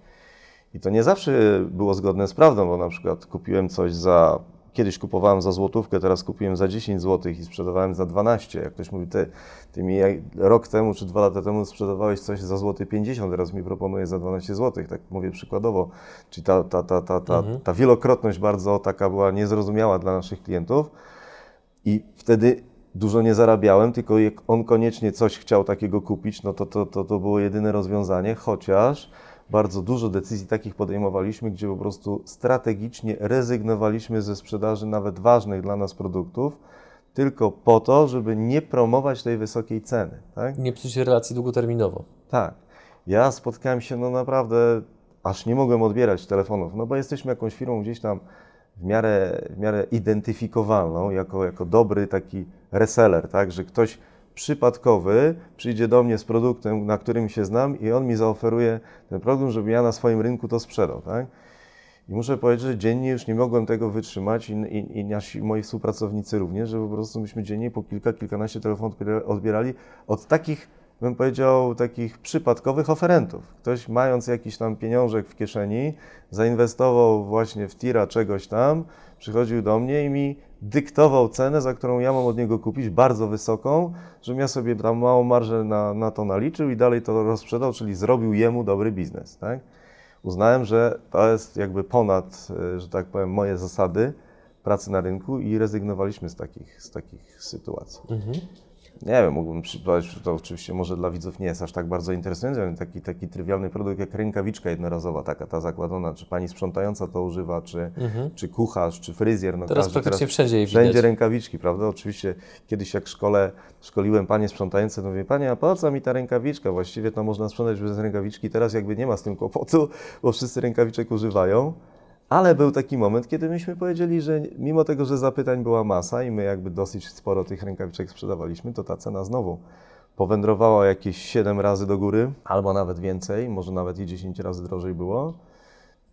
I to nie zawsze było zgodne z prawdą, bo na przykład kupiłem coś za kiedyś kupowałem za złotówkę, teraz kupiłem za 10 zł i sprzedawałem za 12. Jak ktoś mówi, ty, ty mi rok temu czy dwa lata temu sprzedawałeś coś za złoty 50, teraz mi proponuje za 12 zł, tak mówię przykładowo. Czyli ta, ta, ta, ta, ta, mhm. ta wielokrotność bardzo taka była niezrozumiała dla naszych klientów i wtedy dużo nie zarabiałem, tylko jak on koniecznie coś chciał takiego kupić, no to to, to, to było jedyne rozwiązanie, chociaż bardzo dużo decyzji takich podejmowaliśmy, gdzie po prostu strategicznie rezygnowaliśmy ze sprzedaży nawet ważnych dla nas produktów, tylko po to, żeby nie promować tej wysokiej ceny. Tak? Nie psuć relacji długoterminowo. Tak. Ja spotkałem się, no naprawdę, aż nie mogłem odbierać telefonów, no bo jesteśmy jakąś firmą gdzieś tam w miarę, w miarę identyfikowalną, jako, jako dobry taki reseller, tak, że ktoś przypadkowy przyjdzie do mnie z produktem, na którym się znam i on mi zaoferuje ten produkt, żeby ja na swoim rynku to sprzedał, tak? I muszę powiedzieć, że dziennie już nie mogłem tego wytrzymać i, i, i nasi, moi współpracownicy również, że po prostu myśmy dziennie po kilka, kilkanaście telefonów odbierali od takich, bym powiedział, takich przypadkowych oferentów. Ktoś mając jakiś tam pieniążek w kieszeni, zainwestował właśnie w tira czegoś tam, przychodził do mnie i mi dyktował cenę, za którą ja mam od niego kupić, bardzo wysoką, żebym ja sobie tam małą marżę na, na to naliczył i dalej to rozprzedał, czyli zrobił jemu dobry biznes. Tak? Uznałem, że to jest jakby ponad, e, że tak powiem, moje zasady pracy na rynku i rezygnowaliśmy z takich, z takich sytuacji. Mhm. Nie wiem, mógłbym przybrać, to oczywiście może dla widzów nie jest aż tak bardzo interesujące, ale taki, taki trywialny produkt jak rękawiczka jednorazowa, taka ta zakładona, czy pani sprzątająca to używa, czy, mhm. czy kucharz, czy fryzjer. No teraz każdy, praktycznie teraz wszędzie jej Wszędzie widać. rękawiczki, prawda? Oczywiście kiedyś jak w szkole szkoliłem panie sprzątające, to mówię, panie, a po co mi ta rękawiczka? Właściwie to można sprzątać bez rękawiczki, teraz jakby nie ma z tym kłopotu, bo wszyscy rękawiczek używają. Ale był taki moment, kiedy myśmy powiedzieli, że mimo tego, że zapytań była masa i my jakby dosyć sporo tych rękawiczek sprzedawaliśmy, to ta cena znowu powędrowała jakieś 7 razy do góry, albo nawet więcej, może nawet i 10 razy drożej było.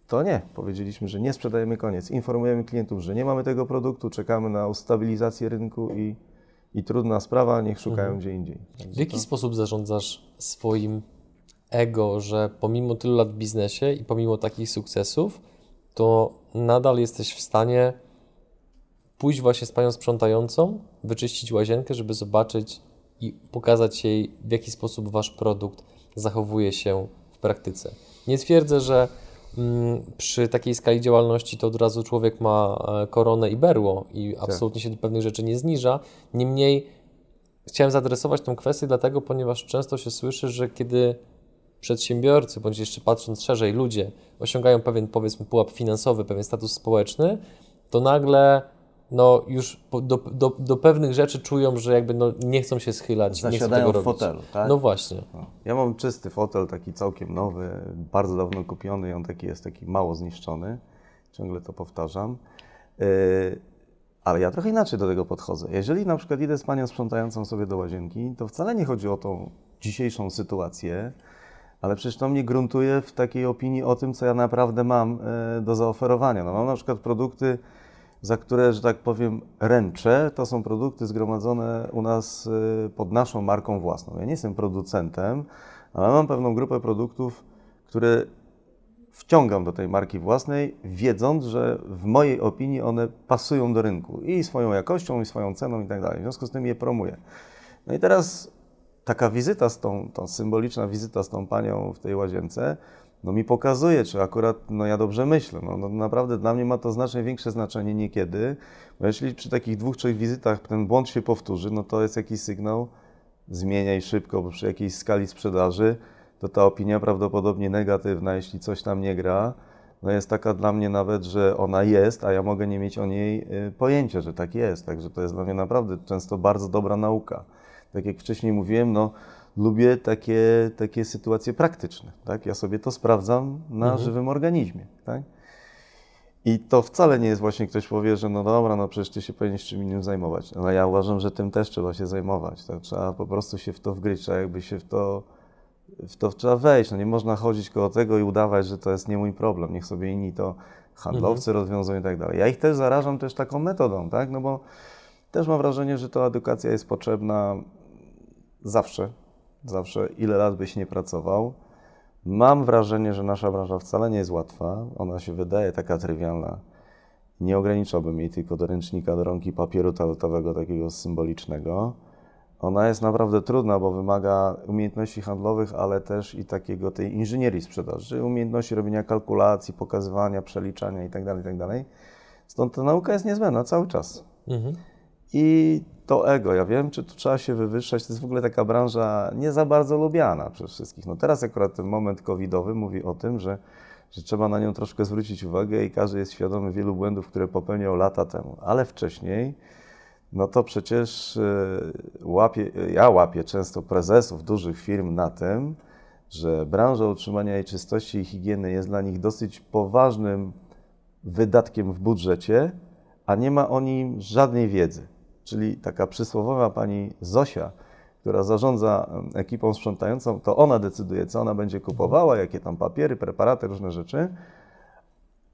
To nie, powiedzieliśmy, że nie sprzedajemy koniec. Informujemy klientów, że nie mamy tego produktu, czekamy na ustabilizację rynku i, i trudna sprawa, niech szukają mhm. gdzie indziej. Także w jaki to... sposób zarządzasz swoim ego, że pomimo tylu lat w biznesie i pomimo takich sukcesów, to nadal jesteś w stanie pójść właśnie z panią sprzątającą, wyczyścić łazienkę, żeby zobaczyć i pokazać jej, w jaki sposób wasz produkt zachowuje się w praktyce. Nie twierdzę, że mm, przy takiej skali działalności to od razu człowiek ma e, koronę i berło i absolutnie się do pewnych rzeczy nie zniża. Niemniej chciałem zaadresować tę kwestię dlatego, ponieważ często się słyszy, że kiedy przedsiębiorcy, bądź jeszcze patrząc szerzej, ludzie osiągają pewien, powiedzmy, pułap finansowy, pewien status społeczny, to nagle no, już do, do, do pewnych rzeczy czują, że jakby no, nie chcą się schylać, nie chcą tego w robić. fotelu, tak? No właśnie. No. Ja mam czysty fotel, taki całkiem nowy, bardzo dawno kupiony i on taki jest taki mało zniszczony. Ciągle to powtarzam. Yy, ale ja trochę inaczej do tego podchodzę. Jeżeli na przykład idę z panią sprzątającą sobie do łazienki, to wcale nie chodzi o tą dzisiejszą sytuację, ale przecież to mnie gruntuje w takiej opinii o tym, co ja naprawdę mam e, do zaoferowania. No, mam na przykład produkty, za które, że tak powiem, ręczę. To są produkty zgromadzone u nas e, pod naszą marką własną. Ja nie jestem producentem, ale mam pewną grupę produktów, które wciągam do tej marki własnej, wiedząc, że w mojej opinii one pasują do rynku i swoją jakością, i swoją ceną i tak dalej. W związku z tym je promuję. No i teraz taka wizyta z tą, symboliczna wizyta z tą panią w tej łazience, no mi pokazuje, czy akurat no ja dobrze myślę. No, no, naprawdę dla mnie ma to znacznie większe znaczenie niekiedy, bo jeśli przy takich dwóch, trzech wizytach ten błąd się powtórzy, no to jest jakiś sygnał, zmieniaj szybko, bo przy jakiejś skali sprzedaży, to ta opinia prawdopodobnie negatywna, jeśli coś tam nie gra, no jest taka dla mnie nawet, że ona jest, a ja mogę nie mieć o niej y, pojęcia, że tak jest. Także to jest dla mnie naprawdę często bardzo dobra nauka tak jak wcześniej mówiłem, no, lubię takie, takie sytuacje praktyczne. Tak? Ja sobie to sprawdzam na mhm. żywym organizmie. Tak? I to wcale nie jest właśnie ktoś powie, że no dobra, no przecież ty się powinieneś czym innym zajmować. Ale ja uważam, że tym też trzeba się zajmować. Tak? Trzeba po prostu się w to wgryźć, trzeba jakby się w to, w to trzeba wejść. No nie można chodzić koło tego i udawać, że to jest nie mój problem. Niech sobie inni to handlowcy mhm. rozwiązują i tak dalej. Ja ich też zarażam też taką metodą, tak? No bo też mam wrażenie, że ta edukacja jest potrzebna zawsze, zawsze, ile lat byś nie pracował. Mam wrażenie, że nasza branża wcale nie jest łatwa. Ona się wydaje taka trywialna. Nie ograniczałbym jej tylko do ręcznika, do rąki papieru toaletowego, takiego symbolicznego. Ona jest naprawdę trudna, bo wymaga umiejętności handlowych, ale też i takiego tej inżynierii sprzedaży, umiejętności robienia kalkulacji, pokazywania, przeliczania itd. Tak itd. Tak Stąd ta nauka jest niezbędna cały czas. Mhm. I to ego, ja wiem, czy tu trzeba się wywyższać, to jest w ogóle taka branża nie za bardzo lubiana przez wszystkich. No teraz akurat ten moment covidowy mówi o tym, że, że trzeba na nią troszkę zwrócić uwagę i każdy jest świadomy wielu błędów, które popełniał lata temu. Ale wcześniej, no to przecież e, łapie, ja łapię często prezesów dużych firm na tym, że branża utrzymania jej czystości i higieny jest dla nich dosyć poważnym wydatkiem w budżecie, a nie ma o nim żadnej wiedzy czyli taka przysłowowa pani Zosia, która zarządza ekipą sprzątającą, to ona decyduje, co ona będzie kupowała, jakie tam papiery, preparaty, różne rzeczy.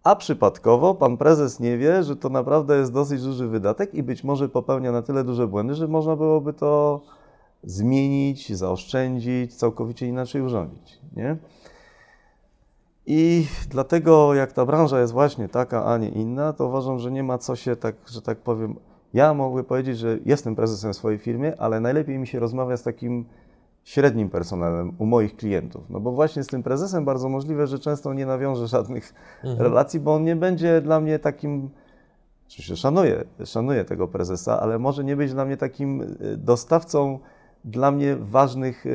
A przypadkowo pan prezes nie wie, że to naprawdę jest dosyć duży wydatek i być może popełnia na tyle duże błędy, że można byłoby to zmienić, zaoszczędzić, całkowicie inaczej urządzić. Nie? I dlatego, jak ta branża jest właśnie taka, a nie inna, to uważam, że nie ma co się tak, że tak powiem, ja mogę powiedzieć, że jestem prezesem swojej firmy, ale najlepiej mi się rozmawia z takim średnim personelem u moich klientów. No bo właśnie z tym prezesem bardzo możliwe, że często nie nawiążę żadnych mhm. relacji, bo on nie będzie dla mnie takim. Oczywiście szanuję, szanuję tego prezesa, ale może nie być dla mnie takim y, dostawcą dla mnie ważnych e,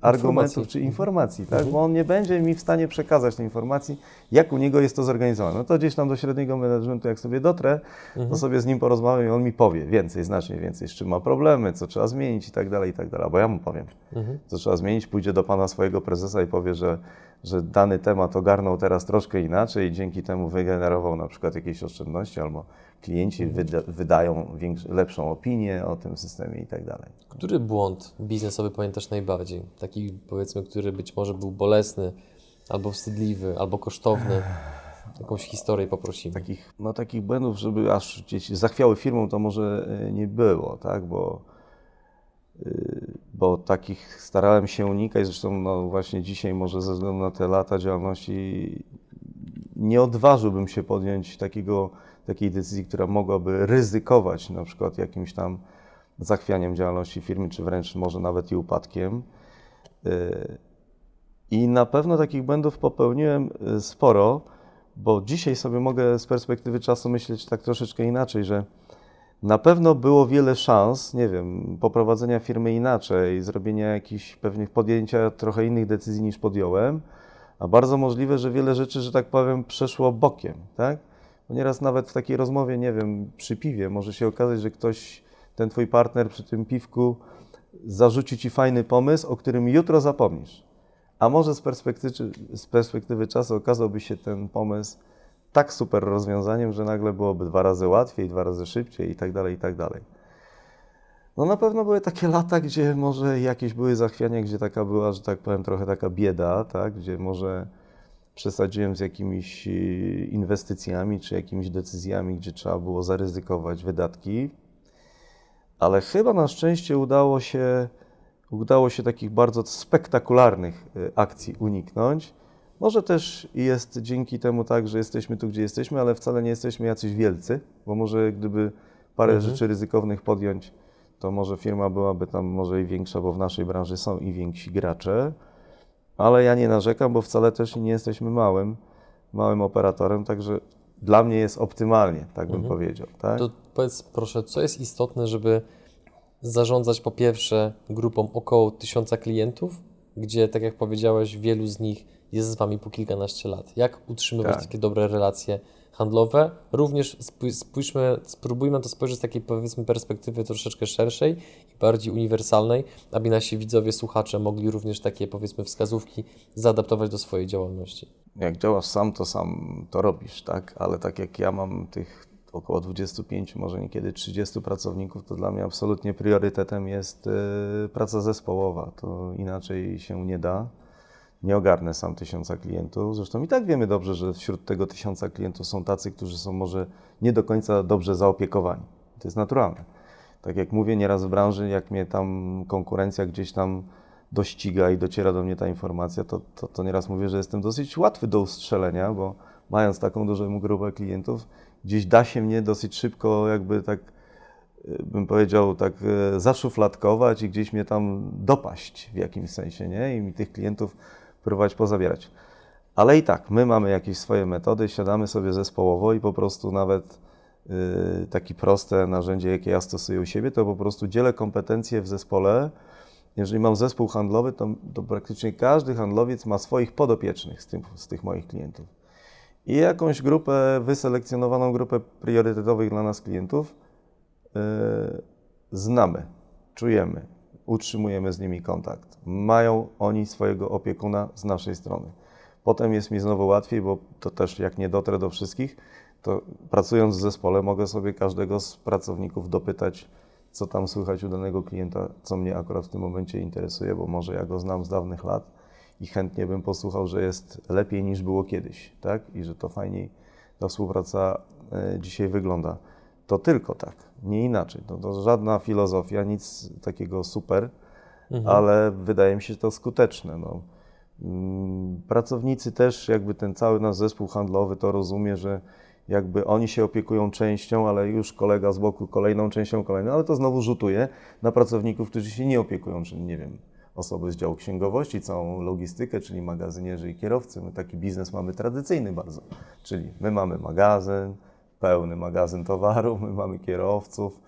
argumentów czy informacji, tak? Mhm. bo on nie będzie mi w stanie przekazać tej informacji, jak u niego jest to zorganizowane. No to gdzieś tam do średniego managementu, jak sobie dotrę, mhm. to sobie z nim porozmawiam i on mi powie więcej, znacznie więcej, z czym ma problemy, co trzeba zmienić i tak dalej, i tak dalej. Bo ja mu powiem, mhm. co trzeba zmienić, pójdzie do pana swojego prezesa i powie, że, że dany temat ogarnął teraz troszkę inaczej i dzięki temu wygenerował na przykład jakieś oszczędności albo klienci wyda, wydają lepszą opinię o tym systemie i tak dalej. Który błąd biznesowy pamiętasz najbardziej? Taki powiedzmy, który być może był bolesny, albo wstydliwy, albo kosztowny? Jakąś historię poprosimy. Takich, no, takich błędów, żeby aż gdzieś zachwiały firmą, to może e, nie było, tak? bo, e, bo takich starałem się unikać. Zresztą no, właśnie dzisiaj, może ze względu na te lata działalności, nie odważyłbym się podjąć takiego takiej decyzji, która mogłaby ryzykować na przykład jakimś tam zachwianiem działalności firmy, czy wręcz może nawet i upadkiem. Y, I na pewno takich błędów popełniłem y, sporo, bo dzisiaj sobie mogę z perspektywy czasu myśleć tak troszeczkę inaczej, że na pewno było wiele szans, nie wiem, poprowadzenia firmy inaczej, zrobienia jakichś pewnych podjęcia trochę innych decyzji niż podjąłem, a bardzo możliwe, że wiele rzeczy, że tak powiem, przeszło bokiem, tak? Bo nieraz nawet w takiej rozmowie, nie wiem, przy piwie może się okazać, że ktoś, ten twój partner przy tym piwku zarzuci ci fajny pomysł, o którym jutro zapomnisz. A może z perspektywy, z perspektywy czasu okazałby się ten pomysł tak super rozwiązaniem, że nagle byłoby dwa razy łatwiej, dwa razy szybciej i tak dalej, i tak dalej. No na pewno były takie lata, gdzie może jakieś były zachwiania, gdzie taka była, że tak powiem, trochę taka bieda, tak? gdzie może przesadziłem z jakimiś e, inwestycjami czy jakimiś decyzjami, gdzie trzeba było zaryzykować wydatki. Ale chyba na szczęście udało się, udało się takich bardzo spektakularnych e, akcji uniknąć. Może też jest dzięki temu tak, że jesteśmy tu, gdzie jesteśmy, ale wcale nie jesteśmy jacyś wielcy, bo może gdyby parę mhm. rzeczy ryzykownych podjąć, to może firma byłaby tam może i większa, bo w naszej branży są i więksi gracze, ale ja nie narzekam, bo wcale też nie jesteśmy małym, małym operatorem, także dla mnie jest optymalnie, tak bym mhm. powiedział. Tak? To powiedz proszę, co jest istotne, żeby zarządzać po pierwsze grupą około tysiąca klientów, gdzie tak jak powiedziałeś, wielu z nich jest z Wami po kilkanaście lat. Jak utrzymywać tak. takie dobre relacje handlowe? Również spójrzmy, spróbujmy to spojrzeć z takiej powiedzmy perspektywy troszeczkę szerszej i bardziej uniwersalnej, aby nasi widzowie, słuchacze mogli również takie powiedzmy wskazówki zaadaptować do swojej działalności. Jak działasz sam, to sam to robisz, tak? Ale tak jak ja mam tych około 25, może niekiedy 30 pracowników, to dla mnie absolutnie priorytetem jest y, praca zespołowa. To inaczej się nie da nie ogarnę sam tysiąca klientów. Zresztą i tak wiemy dobrze, że wśród tego tysiąca klientów są tacy, którzy są może nie do końca dobrze zaopiekowani. To jest naturalne. Tak jak mówię nieraz w branży, jak mnie tam konkurencja gdzieś tam dościga i dociera do mnie ta informacja, to, to, to nieraz mówię, że jestem dosyć łatwy do ustrzelenia, bo mając taką dużą grupę klientów, gdzieś da się mnie dosyć szybko jakby tak e, bym powiedział, tak e, zaszufladkować i gdzieś mnie tam dopaść w jakimś sensie, nie? I mi tych klientów próbować pozabierać. Ale i tak, my mamy jakieś swoje metody, siadamy sobie zespołowo i po prostu nawet yy, takie proste narzędzie, jakie ja stosuję u siebie, to po prostu dzielę kompetencje w zespole. Jeżeli mam zespół handlowy, to, to praktycznie każdy handlowiec ma swoich podopiecznych z, tym, z tych moich klientów. I jakąś grupę, wyselekcjonowaną grupę priorytetowych dla nas klientów yy, znamy, czujemy, utrzymujemy z nimi kontakt. Mają oni swojego opiekuna z naszej strony. Potem jest mi znowu łatwiej, bo to też jak nie dotrę do wszystkich, to pracując w zespole mogę sobie każdego z pracowników dopytać, co tam słychać u danego klienta, co mnie akurat w tym momencie interesuje, bo może ja go znam z dawnych lat i chętnie bym posłuchał, że jest lepiej niż było kiedyś, tak? I że to fajniej ta współpraca e, dzisiaj wygląda. To tylko tak, nie inaczej. To, to żadna filozofia, nic takiego super, mhm. ale wydaje mi się to skuteczne. No. Mm, pracownicy też, jakby ten cały nasz zespół handlowy to rozumie, że jakby oni się opiekują częścią, ale już kolega z boku kolejną częścią, kolejną, ale to znowu rzutuje na pracowników, którzy się nie opiekują, czyli nie wiem, osoby z działu księgowości, całą logistykę, czyli magazynierzy i kierowcy. My taki biznes mamy tradycyjny bardzo, czyli my mamy magazyn, pełny magazyn towaru, my mamy kierowców,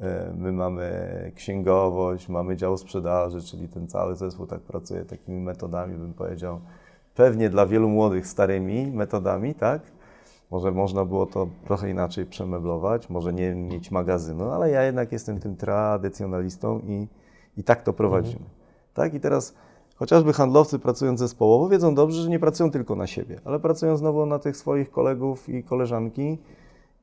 e, my mamy księgowość, mamy dział sprzedaży, czyli ten cały zespół tak pracuje takimi metodami, bym powiedział, pewnie dla wielu młodych starymi metodami, tak? Może można było to trochę inaczej przemeblować, może nie mieć magazynu, ale ja jednak jestem tym tradycjonalistą i, i tak to prowadzimy. Mhm. Tak? I teraz chociażby handlowcy pracując zespołowo wiedzą dobrze, że nie pracują tylko na siebie, ale pracują znowu na tych swoich kolegów i koleżanki,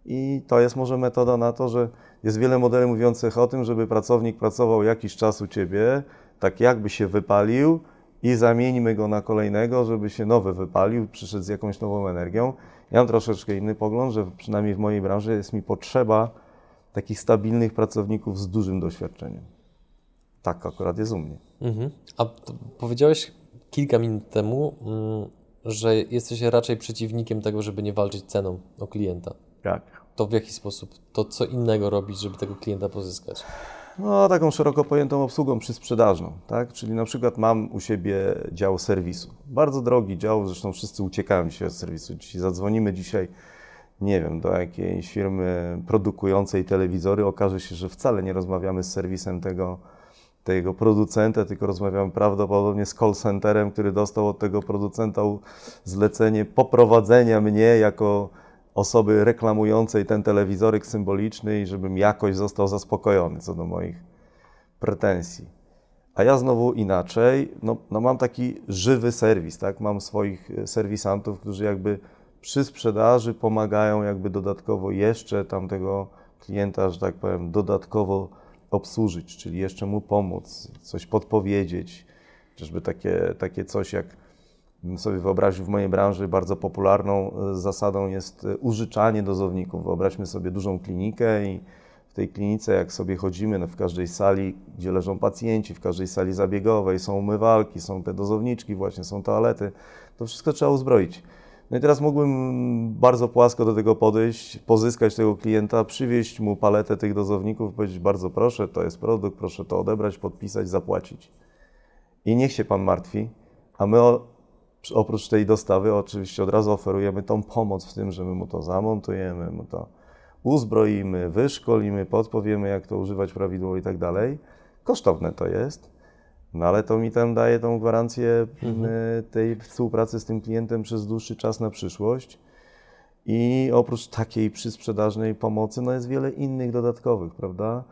i to jest może metoda na to, że jest wiele modeli mówiących o tym, żeby pracownik pracował jakiś czas u ciebie, tak jakby się wypalił i zamieńmy go na kolejnego, żeby się nowy wypalił, przyszedł z jakąś nową energią. Ja mam troszeczkę inny pogląd, że przynajmniej w mojej branży jest mi potrzeba takich stabilnych pracowników z dużym doświadczeniem. Tak akurat jest u mnie. Mhm. A powiedziałeś kilka minut temu, mm, że jesteś raczej przeciwnikiem tego, żeby nie walczyć ceną o klienta. Tak. To w jaki sposób? To co innego robić, żeby tego klienta pozyskać? No, taką szeroko pojętą obsługą przysprzedażną, tak? Czyli na przykład mam u siebie dział serwisu. Bardzo drogi dział, zresztą wszyscy uciekają dzisiaj z serwisu. Jeśli zadzwonimy dzisiaj, nie wiem, do jakiejś firmy produkującej telewizory, okaże się, że wcale nie rozmawiamy z serwisem tego, tego producenta, tylko rozmawiamy prawdopodobnie z call centerem, który dostał od tego producenta zlecenie poprowadzenia mnie jako osoby reklamującej ten telewizoryk symboliczny i żebym jakoś został zaspokojony co do moich pretensji. A ja znowu inaczej, no, no mam taki żywy serwis, tak? Mam swoich e, serwisantów, którzy jakby przy sprzedaży pomagają jakby dodatkowo jeszcze tamtego klienta, że tak powiem, dodatkowo obsłużyć, czyli jeszcze mu pomóc, coś podpowiedzieć, chociażby takie, takie coś jak sobie wyobraził w mojej branży bardzo popularną e, zasadą jest e, użyczanie dozowników. Wyobraźmy sobie dużą klinikę i w tej klinice, jak sobie chodzimy no w każdej sali, gdzie leżą pacjenci, w każdej sali zabiegowej są umywalki, są te dozowniczki, właśnie są toalety, to wszystko trzeba uzbroić. No i teraz mógłbym bardzo płasko do tego podejść, pozyskać tego klienta, przywieźć mu paletę tych dozowników, powiedzieć bardzo proszę, to jest produkt, proszę to odebrać, podpisać, zapłacić. I niech się Pan martwi, a my oprócz tej dostawy oczywiście od razu oferujemy tą pomoc w tym, że my mu to zamontujemy, mu to uzbroimy, wyszkolimy, podpowiemy, jak to używać prawidłowo i tak dalej. Kosztowne to jest, no ale to mi tam daje tą gwarancję mhm. Y, tej współpracy z tym klientem przez dłuższy czas na przyszłość. I oprócz takiej przysprzedażnej pomocy, no jest wiele innych dodatkowych, prawda?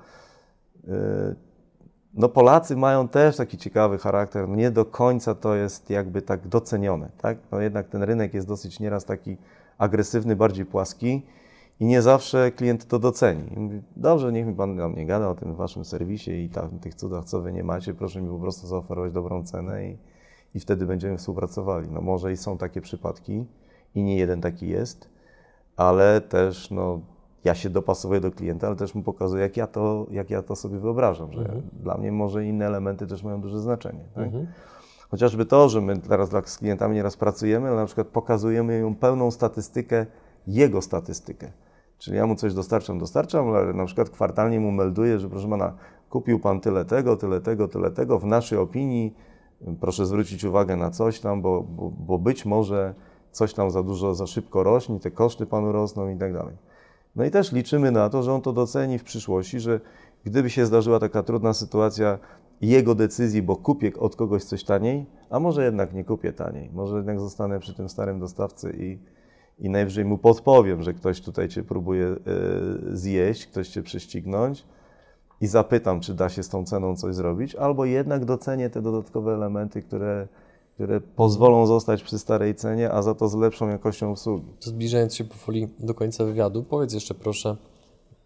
No Polacy mają też taki ciekawy charakter, nie do końca to jest jakby tak docenione, tak? No jednak ten rynek jest dosyć nieraz taki agresywny, bardziej płaski i nie zawsze klient to doceni. Mówi, dobrze, niech mi Pan nam nie gada o tym waszym serwisie i tam, tych cudach, co Wy nie macie, proszę mi po prostu zaoferować dobrą cenę i, i wtedy będziemy współpracowali. No może i są takie przypadki i nie jeden taki jest, ale też no, ja się dopasowuję do klienta, ale też mu pokazuję, jak ja to, jak ja to sobie wyobrażam, że mhm. dla mnie może inne elementy też mają duże znaczenie. Tak? Mhm. Chociażby to, że my teraz z klientami nieraz pracujemy, ale na przykład pokazujemy ją pełną statystykę, jego statystykę. Czyli ja mu coś dostarczam, dostarczam, ale na przykład kwartalnie mu melduję, że proszę pana, kupił pan tyle tego, tyle tego, tyle tego. W naszej opinii proszę zwrócić uwagę na coś tam, bo, bo, bo być może coś tam za dużo, za szybko rośnie, te koszty panu rosną i tak dalej. No i też liczymy na to, że on to doceni w przyszłości, że gdyby się zdarzyła taka trudna sytuacja jego decyzji, bo kupię od kogoś coś taniej, a może jednak nie kupię taniej, może jednak zostanę przy tym starym dostawcy i, i najwyżej mu podpowiem, że ktoś tutaj cię próbuje y, zjeść, ktoś cię prześcignąć i zapytam, czy da się z tą ceną coś zrobić, albo jednak docenię te dodatkowe elementy, które które pozwolą zostać przy starej cenie, a za to z lepszą jakością usługi. Zbliżając się powoli do końca wywiadu, powiedz jeszcze proszę,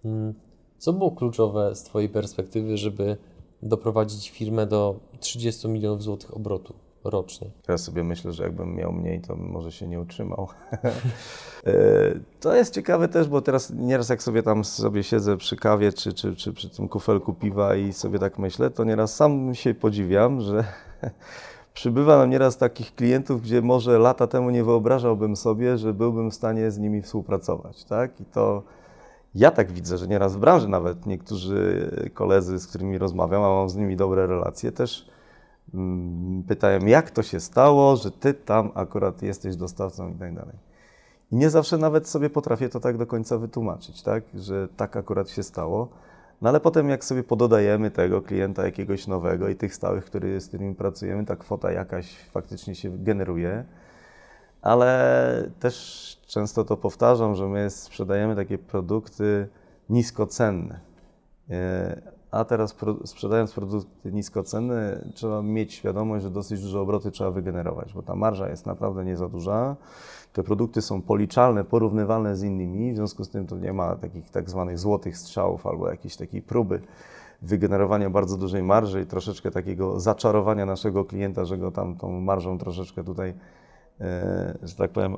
mm, co było kluczowe z Twojej perspektywy, żeby doprowadzić firmę do 30 milionów złotych obrotu rocznie? Teraz sobie myślę, że jakbym miał mniej, to może się nie utrzymał. [LAUGHS] E, to jest ciekawe też, bo teraz nieraz jak sobie tam sobie siedzę przy kawie czy, czy, czy przy tym kufelku piwa i sobie tak myślę, to nieraz sam się podziwiam, że [LAUGHS] przybywa nam nieraz takich klientów, gdzie może lata temu nie wyobrażałbym sobie, że byłbym w stanie z nimi współpracować, tak? I to ja tak widzę, że nieraz w branży nawet niektórzy koledzy, z którymi rozmawiam, a mam z nimi dobre relacje, też mm, pytają, jak to się stało, że ty tam akurat jesteś dostawcą i tak dalej. I nie zawsze nawet sobie potrafię to tak do końca wytłumaczyć, tak? Że tak akurat się stało. No ale potem jak sobie pododajemy tego klienta jakiegoś nowego i tych stałych, który, z którymi pracujemy, ta kwota jakaś faktycznie się generuje. Ale też często to powtarzam, że my sprzedajemy takie produkty niskocenne. A teraz sprzedając produkty niskocenne, trzeba mieć świadomość, że dosyć duże obroty trzeba wygenerować, bo ta marża jest naprawdę nie za duża. Te produkty są policzalne, porównywalne z innymi, w związku z tym to nie ma takich tak zwanych złotych strzałów albo jakiejś takiej próby wygenerowania bardzo dużej marży i troszeczkę takiego zaczarowania naszego klienta, że go tam tą marżą troszeczkę tutaj, e, że tak powiem,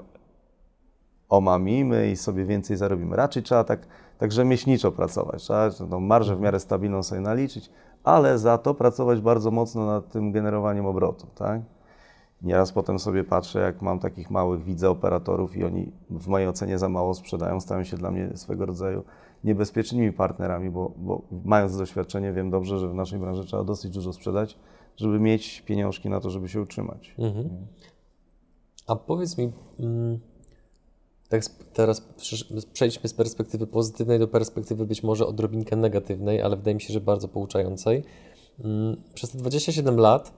omamimy i sobie więcej zarobimy. Raczej trzeba tak, tak rzemieślniczo pracować, trzeba tą marżę w miarę stabilną sobie naliczyć, ale za to pracować bardzo mocno nad tym generowaniem obrotu, tak? Nieraz potem sobie patrzę, jak mam takich małych, widzę operatorów i oni w mojej ocenie za mało sprzedają, stają się dla mnie swego rodzaju niebezpiecznymi partnerami, bo, bo mając doświadczenie wiem dobrze, że w naszej branży trzeba dosyć dużo sprzedać, żeby mieć pieniążki na to, żeby się utrzymać. Mhm. A powiedz mi, mm, teraz przejdźmy z perspektywy pozytywnej do perspektywy być może odrobinkę negatywnej, ale wydaje mi się, że bardzo pouczającej. Mm, przez te 27 lat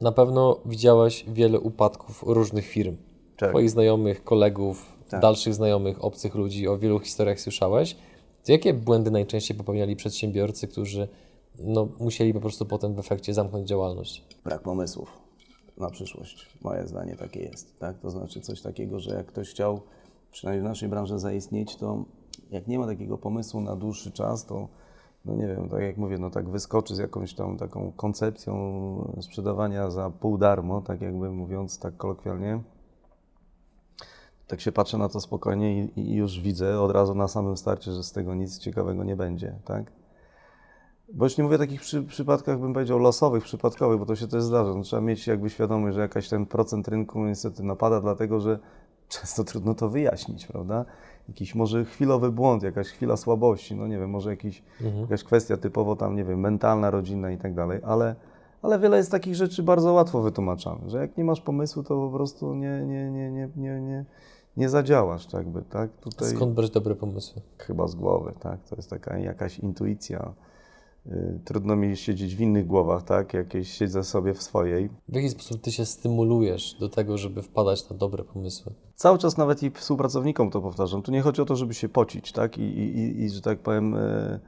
na pewno widziałeś wiele upadków różnych firm. Tak. Twoich znajomych, kolegów, tak. dalszych znajomych, obcych ludzi, o wielu historiach słyszałeś. To jakie błędy najczęściej popełniali przedsiębiorcy, którzy no, musieli po prostu potem w efekcie zamknąć działalność? Brak pomysłów na przyszłość. Moje zdanie takie jest. Tak? To znaczy coś takiego, że jak ktoś chciał, przynajmniej w naszej branży, zaistnieć, to jak nie ma takiego pomysłu na dłuższy czas, to no nie wiem, tak jak mówię, no tak wyskoczy z jakąś tam taką koncepcją sprzedawania za pół darmo, tak jakby mówiąc tak kolokwialnie. Tak się patrzę na to spokojnie i, i już widzę od razu na samym starcie, że z tego nic ciekawego nie będzie, tak? Bo już nie mówię o takich przy, przypadkach, bym powiedział, losowych, przypadkowych, bo to się też zdarza. No, trzeba mieć jakby świadomość, że jakaś ten procent rynku niestety napada, dlatego że często trudno to wyjaśnić, prawda? Jakiś może chwilowy błąd, jakaś chwila słabości, no nie wiem, może jakiś, mhm. jakaś kwestia typowo tam, nie wiem, mentalna, rodzinna i tak dalej, ale, ale wiele jest takich rzeczy bardzo łatwo wytłumaczanych, że jak nie masz pomysłu, to po prostu nie, nie, nie, nie, nie, nie, nie zadziałasz, tak by, tak? Tutaj Skąd brać dobre pomysły? Chyba z głowy, tak? To jest taka jakaś intuicja trudno mi siedzieć w innych głowach, tak? Jakieś siedzę sobie w swojej. W jaki sposób ty się stymulujesz do tego, żeby wpadać na dobre pomysły? Cały czas nawet i współpracownikom to powtarzam. Tu nie chodzi o to, żeby się pocić, tak? I, i, i że tak powiem, yy,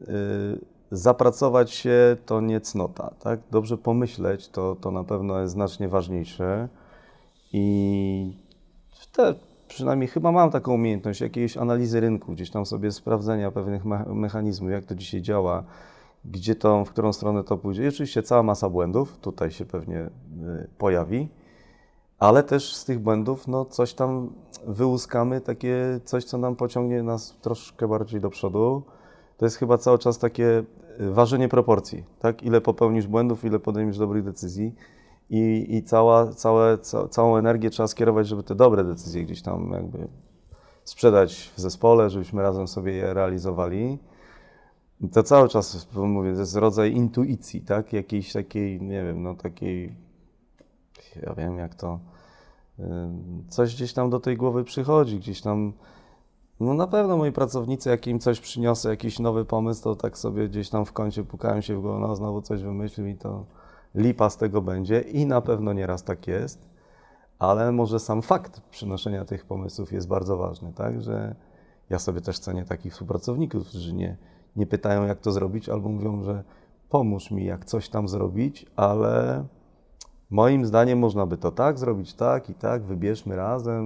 yy, zapracować się to nie cnota, tak? Dobrze pomyśleć to, to na pewno jest znacznie ważniejsze. I te przynajmniej chyba mam taką umiejętność jakiejś analizy rynku, gdzieś tam sobie sprawdzenia pewnych mechanizmów, jak to dzisiaj działa, gdzie to, w którą stronę to pójdzie. I oczywiście cała masa błędów tutaj się pewnie y, pojawi, ale też z tych błędów no, coś tam wyłuskamy, takie coś, co nam pociągnie nas troszkę bardziej do przodu. To jest chyba cały czas takie y, ważenie proporcji, tak? Ile popełnisz błędów, ile podejmiesz dobrych decyzji i, i cała, całe, ca, całą energię trzeba skierować, żeby te dobre decyzje gdzieś tam jakby sprzedać w zespole, żebyśmy razem sobie je realizowali. To cały czas, mówię, to jest rodzaj intuicji, tak? Jakiejś takiej, nie wiem, no takiej, ja wiem jak to, coś gdzieś tam do tej głowy przychodzi, gdzieś tam, no na pewno moi pracownicy, jak im coś przyniosę, jakiś nowy pomysł, to tak sobie gdzieś tam w kącie pukają się w głowę, no znowu coś wymyślił i to lipa z tego będzie i na pewno nieraz tak jest, ale może sam fakt przynoszenia tych pomysłów jest bardzo ważny, tak, że ja sobie też cenię takich współpracowników, którzy nie, nie pytają, jak to zrobić, albo mówią, że pomóż mi, jak coś tam zrobić, ale moim zdaniem można by to tak zrobić, tak i tak, wybierzmy razem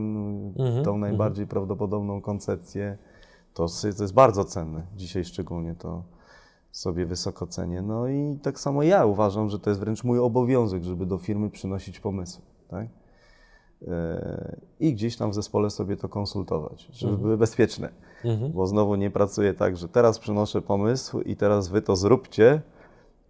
mhm, tą najbardziej mhm. prawdopodobną koncepcję. To, to jest bardzo cenne, dzisiaj szczególnie to sobie wysoko cenię. No i tak samo ja uważam, że to jest wręcz mój obowiązek, żeby do firmy przynosić pomysły. Tak? E, I gdzieś tam w zespole sobie to konsultować, żeby mhm. były bezpieczne. Mhm. Bo znowu nie pracuję tak, że teraz przynoszę pomysł i teraz wy to zróbcie,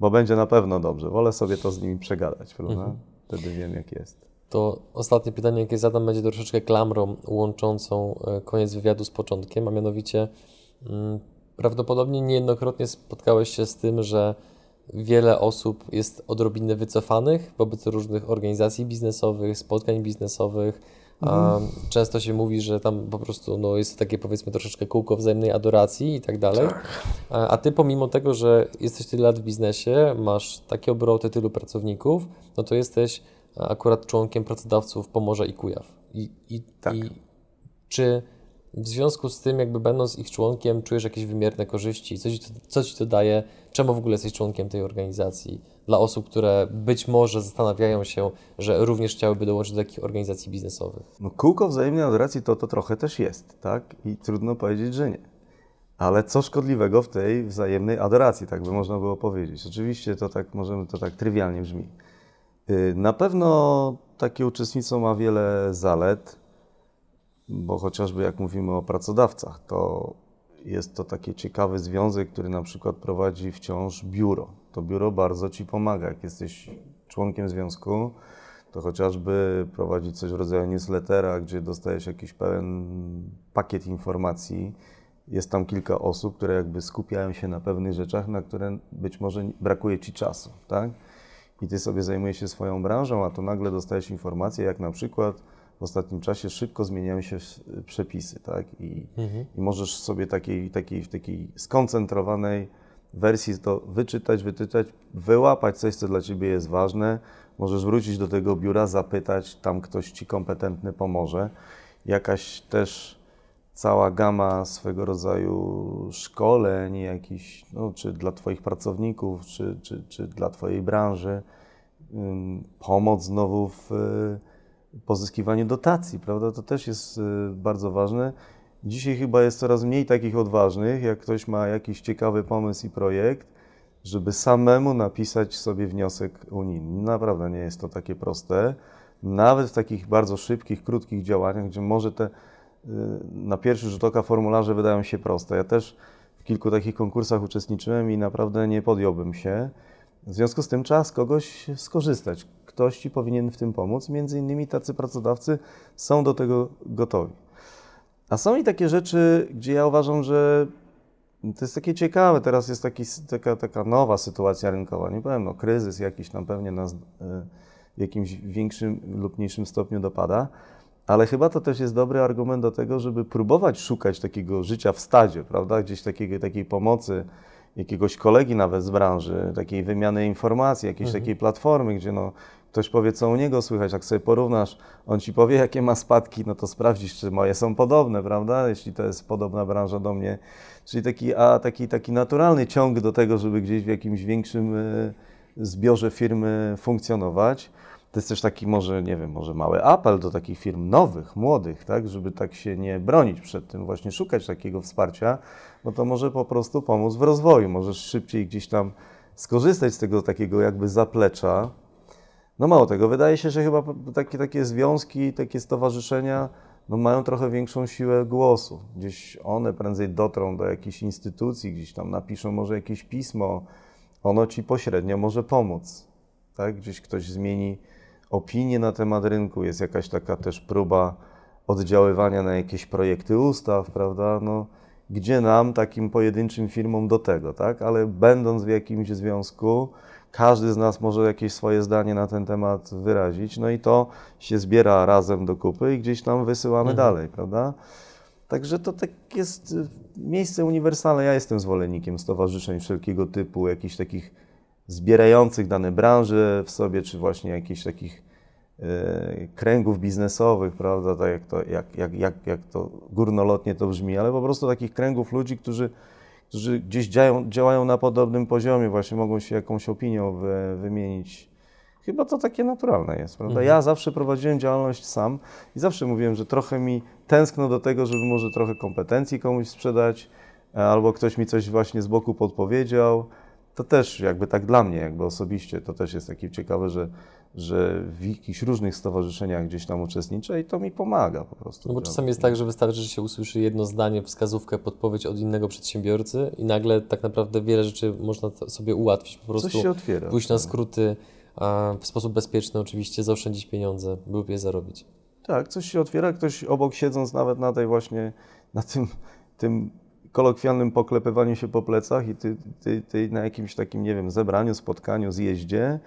bo będzie na pewno dobrze. Wolę sobie to z nimi przegadać, prawda? Mhm. Wtedy wiem, jak jest. To ostatnie pytanie, jakie zadam, będzie troszeczkę klamrą łączącą e, koniec wywiadu z początkiem, a mianowicie mm, Prawdopodobnie niejednokrotnie spotkałeś się z tym, że wiele osób jest odrobinę wycofanych wobec różnych organizacji biznesowych, spotkań biznesowych. Mhm. Często się mówi, że tam po prostu no, jest takie powiedzmy troszeczkę kółko wzajemnej adoracji i tak dalej. Tak. A ty pomimo tego, że jesteś tyle lat w biznesie, masz takie obroty, tylu pracowników, no to jesteś akurat członkiem pracodawców Pomorza i Kujaw. I, i, tak. i czy w związku z tym, jakby będąc ich członkiem, czujesz jakieś wymierne korzyści? Co ci, to, co ci to daje? Czemu w ogóle jesteś członkiem tej organizacji? Dla osób, które być może zastanawiają się, że również chciałyby dołączyć do takich organizacji biznesowych. No kółko wzajemnej adoracji to, to trochę też jest, tak? I trudno powiedzieć, że nie. Ale co szkodliwego w tej wzajemnej adoracji, tak by można było powiedzieć. Oczywiście to tak, możemy, to tak trywialnie brzmi. Y, na pewno takie uczestnictwo ma wiele zalet, bo chociażby jak mówimy o pracodawcach, to jest to taki ciekawy związek, który na przykład prowadzi wciąż biuro. To biuro bardzo Ci pomaga. Jak jesteś członkiem związku, to chociażby prowadzi coś w rodzaju newslettera, gdzie dostajesz jakiś pełen pakiet informacji jest tam kilka osób, które jakby skupiają się na pewnych rzeczach, na które być może brakuje ci czasu, tak? I ty sobie zajmujesz się swoją branżą, a to nagle dostajesz informację, jak na przykład w ostatnim czasie szybko zmieniają się przepisy, tak? I, mhm. i możesz sobie takiej, takiej, w takiej skoncentrowanej wersji to wyczytać, wyczytać, wyłapać coś, co dla ciebie jest ważne. Możesz wrócić do tego biura, zapytać, tam ktoś ci kompetentny pomoże. Jakaś też cała gama swego rodzaju szkoleń, jakiś, no, czy dla Twoich pracowników, czy, czy, czy dla Twojej branży. Pomoc znowu w pozyskiwaniu dotacji, prawda? To też jest y, bardzo ważne. Dzisiaj chyba jest coraz mniej takich odważnych, jak ktoś ma jakiś ciekawy pomysł i projekt, żeby samemu napisać sobie wniosek unijny. Naprawdę nie jest to takie proste. Nawet w takich bardzo szybkich, krótkich działaniach, gdzie może te y, na pierwszy rzut oka formularze wydają się proste. Ja też w kilku takich konkursach uczestniczyłem i naprawdę nie podjąłbym się. W związku z tym czas kogoś skorzystać. Ktoś ci powinien w tym pomóc. Między innymi tacy pracodawcy są do tego gotowi. A są i takie rzeczy, gdzie ja uważam, że to jest takie ciekawe. Teraz jest taki, taka, taka nowa sytuacja rynkowa. Nie powiem, no kryzys jakiś tam pewnie nas e, w jakimś większym lub mniejszym stopniu dopada. Ale chyba to też jest dobry argument do tego, żeby próbować szukać takiego życia w stadzie, prawda? Gdzieś takiej, takiej pomocy jakiegoś kolegi nawet z branży, takiej wymiany informacji, jakiejś mhm. takiej platformy, gdzie no, ktoś powie, co u niego słychać, jak sobie porównasz, on ci powie, jakie ma spadki, no to sprawdzisz, czy moje są podobne, prawda, jeśli to jest podobna branża do mnie. Czyli taki, a taki, taki naturalny ciąg do tego, żeby gdzieś w jakimś większym y, zbiorze firmy funkcjonować. To jest też taki może, nie wiem, może mały apel do takich firm nowych, młodych, tak, żeby tak się nie bronić przed tym, właśnie szukać takiego wsparcia, bo to może po prostu pomóc w rozwoju. Możesz szybciej gdzieś tam skorzystać z tego takiego jakby zaplecza. No mało tego, wydaje się, że chyba takie, takie związki, takie stowarzyszenia no mają trochę większą siłę głosu. Gdzieś one prędzej dotrą do jakiejś instytucji, gdzieś tam napiszą może jakieś pismo, ono ci pośrednio może pomóc. Tak? Gdzieś ktoś zmieni opinię na temat rynku, jest jakaś taka też próba oddziaływania na jakieś projekty ustaw, prawda? No, gdzie nam, takim pojedynczym firmom do tego, tak? Ale będąc w jakimś związku, każdy z nas może jakieś swoje zdanie na ten temat wyrazić, no i to się zbiera razem do kupy i gdzieś tam wysyłamy mhm. dalej, prawda? Także to tak jest miejsce uniwersalne. Ja jestem zwolennikiem stowarzyszeń wszelkiego typu, jakichś takich zbierających dane branże w sobie, czy właśnie jakichś takich e, kręgów biznesowych, prawda, tak jak to, jak, jak, jak, jak to górnolotnie to brzmi, ale po prostu takich kręgów ludzi, którzy, którzy gdzieś działają, działają na podobnym poziomie, właśnie mogą się jakąś opinią wy, wymienić. Chyba to takie naturalne jest, prawda? Mhm. Ja zawsze prowadziłem działalność sam i zawsze mówiłem, że trochę mi tęskno do tego, żeby może trochę kompetencji komuś sprzedać, albo ktoś mi coś właśnie z boku podpowiedział, to też jakby tak dla mnie, jakby osobiście, to też jest takie ciekawe, że, że w jakichś różnych stowarzyszeniach gdzieś tam uczestniczę i to mi pomaga po prostu. No bo czasami jest tak, że wystarczy, że się usłyszy jedno zdanie, wskazówkę, podpowiedź od innego przedsiębiorcy i nagle tak naprawdę wiele rzeczy można sobie ułatwić, po prostu Coś się otwiera. pójść na tak. skróty, w sposób bezpieczny oczywiście, zaoszczędzić pieniądze lub je zarobić. Tak, coś się otwiera, ktoś obok siedząc nawet na tej właśnie, na tym, tym kolokwialnym poklepywaniu się po plecach i ty, ty, ty na jakimś takim, nie wiem, zebraniu, spotkaniu, zjeździe,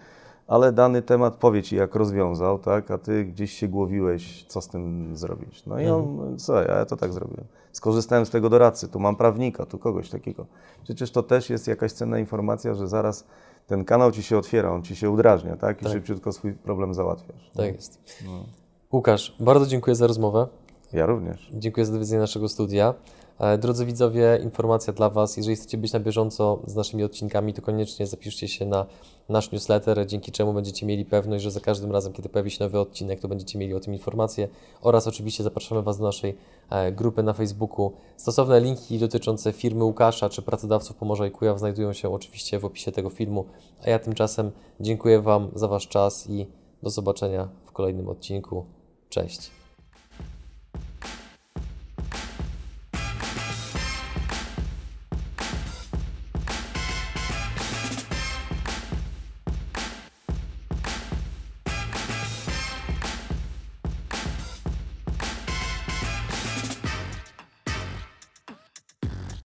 ale dany temat powie ci, jak rozwiązał, tak, a ty gdzieś się głowiłeś, co z tym zrobić. No i on, mhm. co, ja to tak zrobiłem. Skorzystałem z tego doradcy, tu mam prawnika, tu kogoś takiego. Przecież to też jest jakaś cenna informacja, że zaraz ten kanał ci się otwiera, on ci się udrażnia, tak, i tak. szybciutko swój problem załatwiasz. Tak jest. No. Łukasz, bardzo dziękuję za rozmowę. Ja również. Dziękuję za odwiedzenie naszego studia. E, drodzy widzowie, informacja dla Was. Jeżeli chcecie być na bieżąco z naszymi odcinkami, to koniecznie zapiszcie się na nasz newsletter, dzięki czemu będziecie mieli pewność, że za każdym razem, kiedy pojawi się nowy odcinek, to będziecie mieli o tym informację. Oraz oczywiście zapraszamy Was do naszej e, grupy na Facebooku. Stosowne linki dotyczące firmy Łukasza czy pracodawców Pomorza i Kujaw znajdują się oczywiście w opisie tego filmu. A ja tymczasem dziękuję Wam za Wasz czas i do zobaczenia w kolejnym odcinku. Cześć.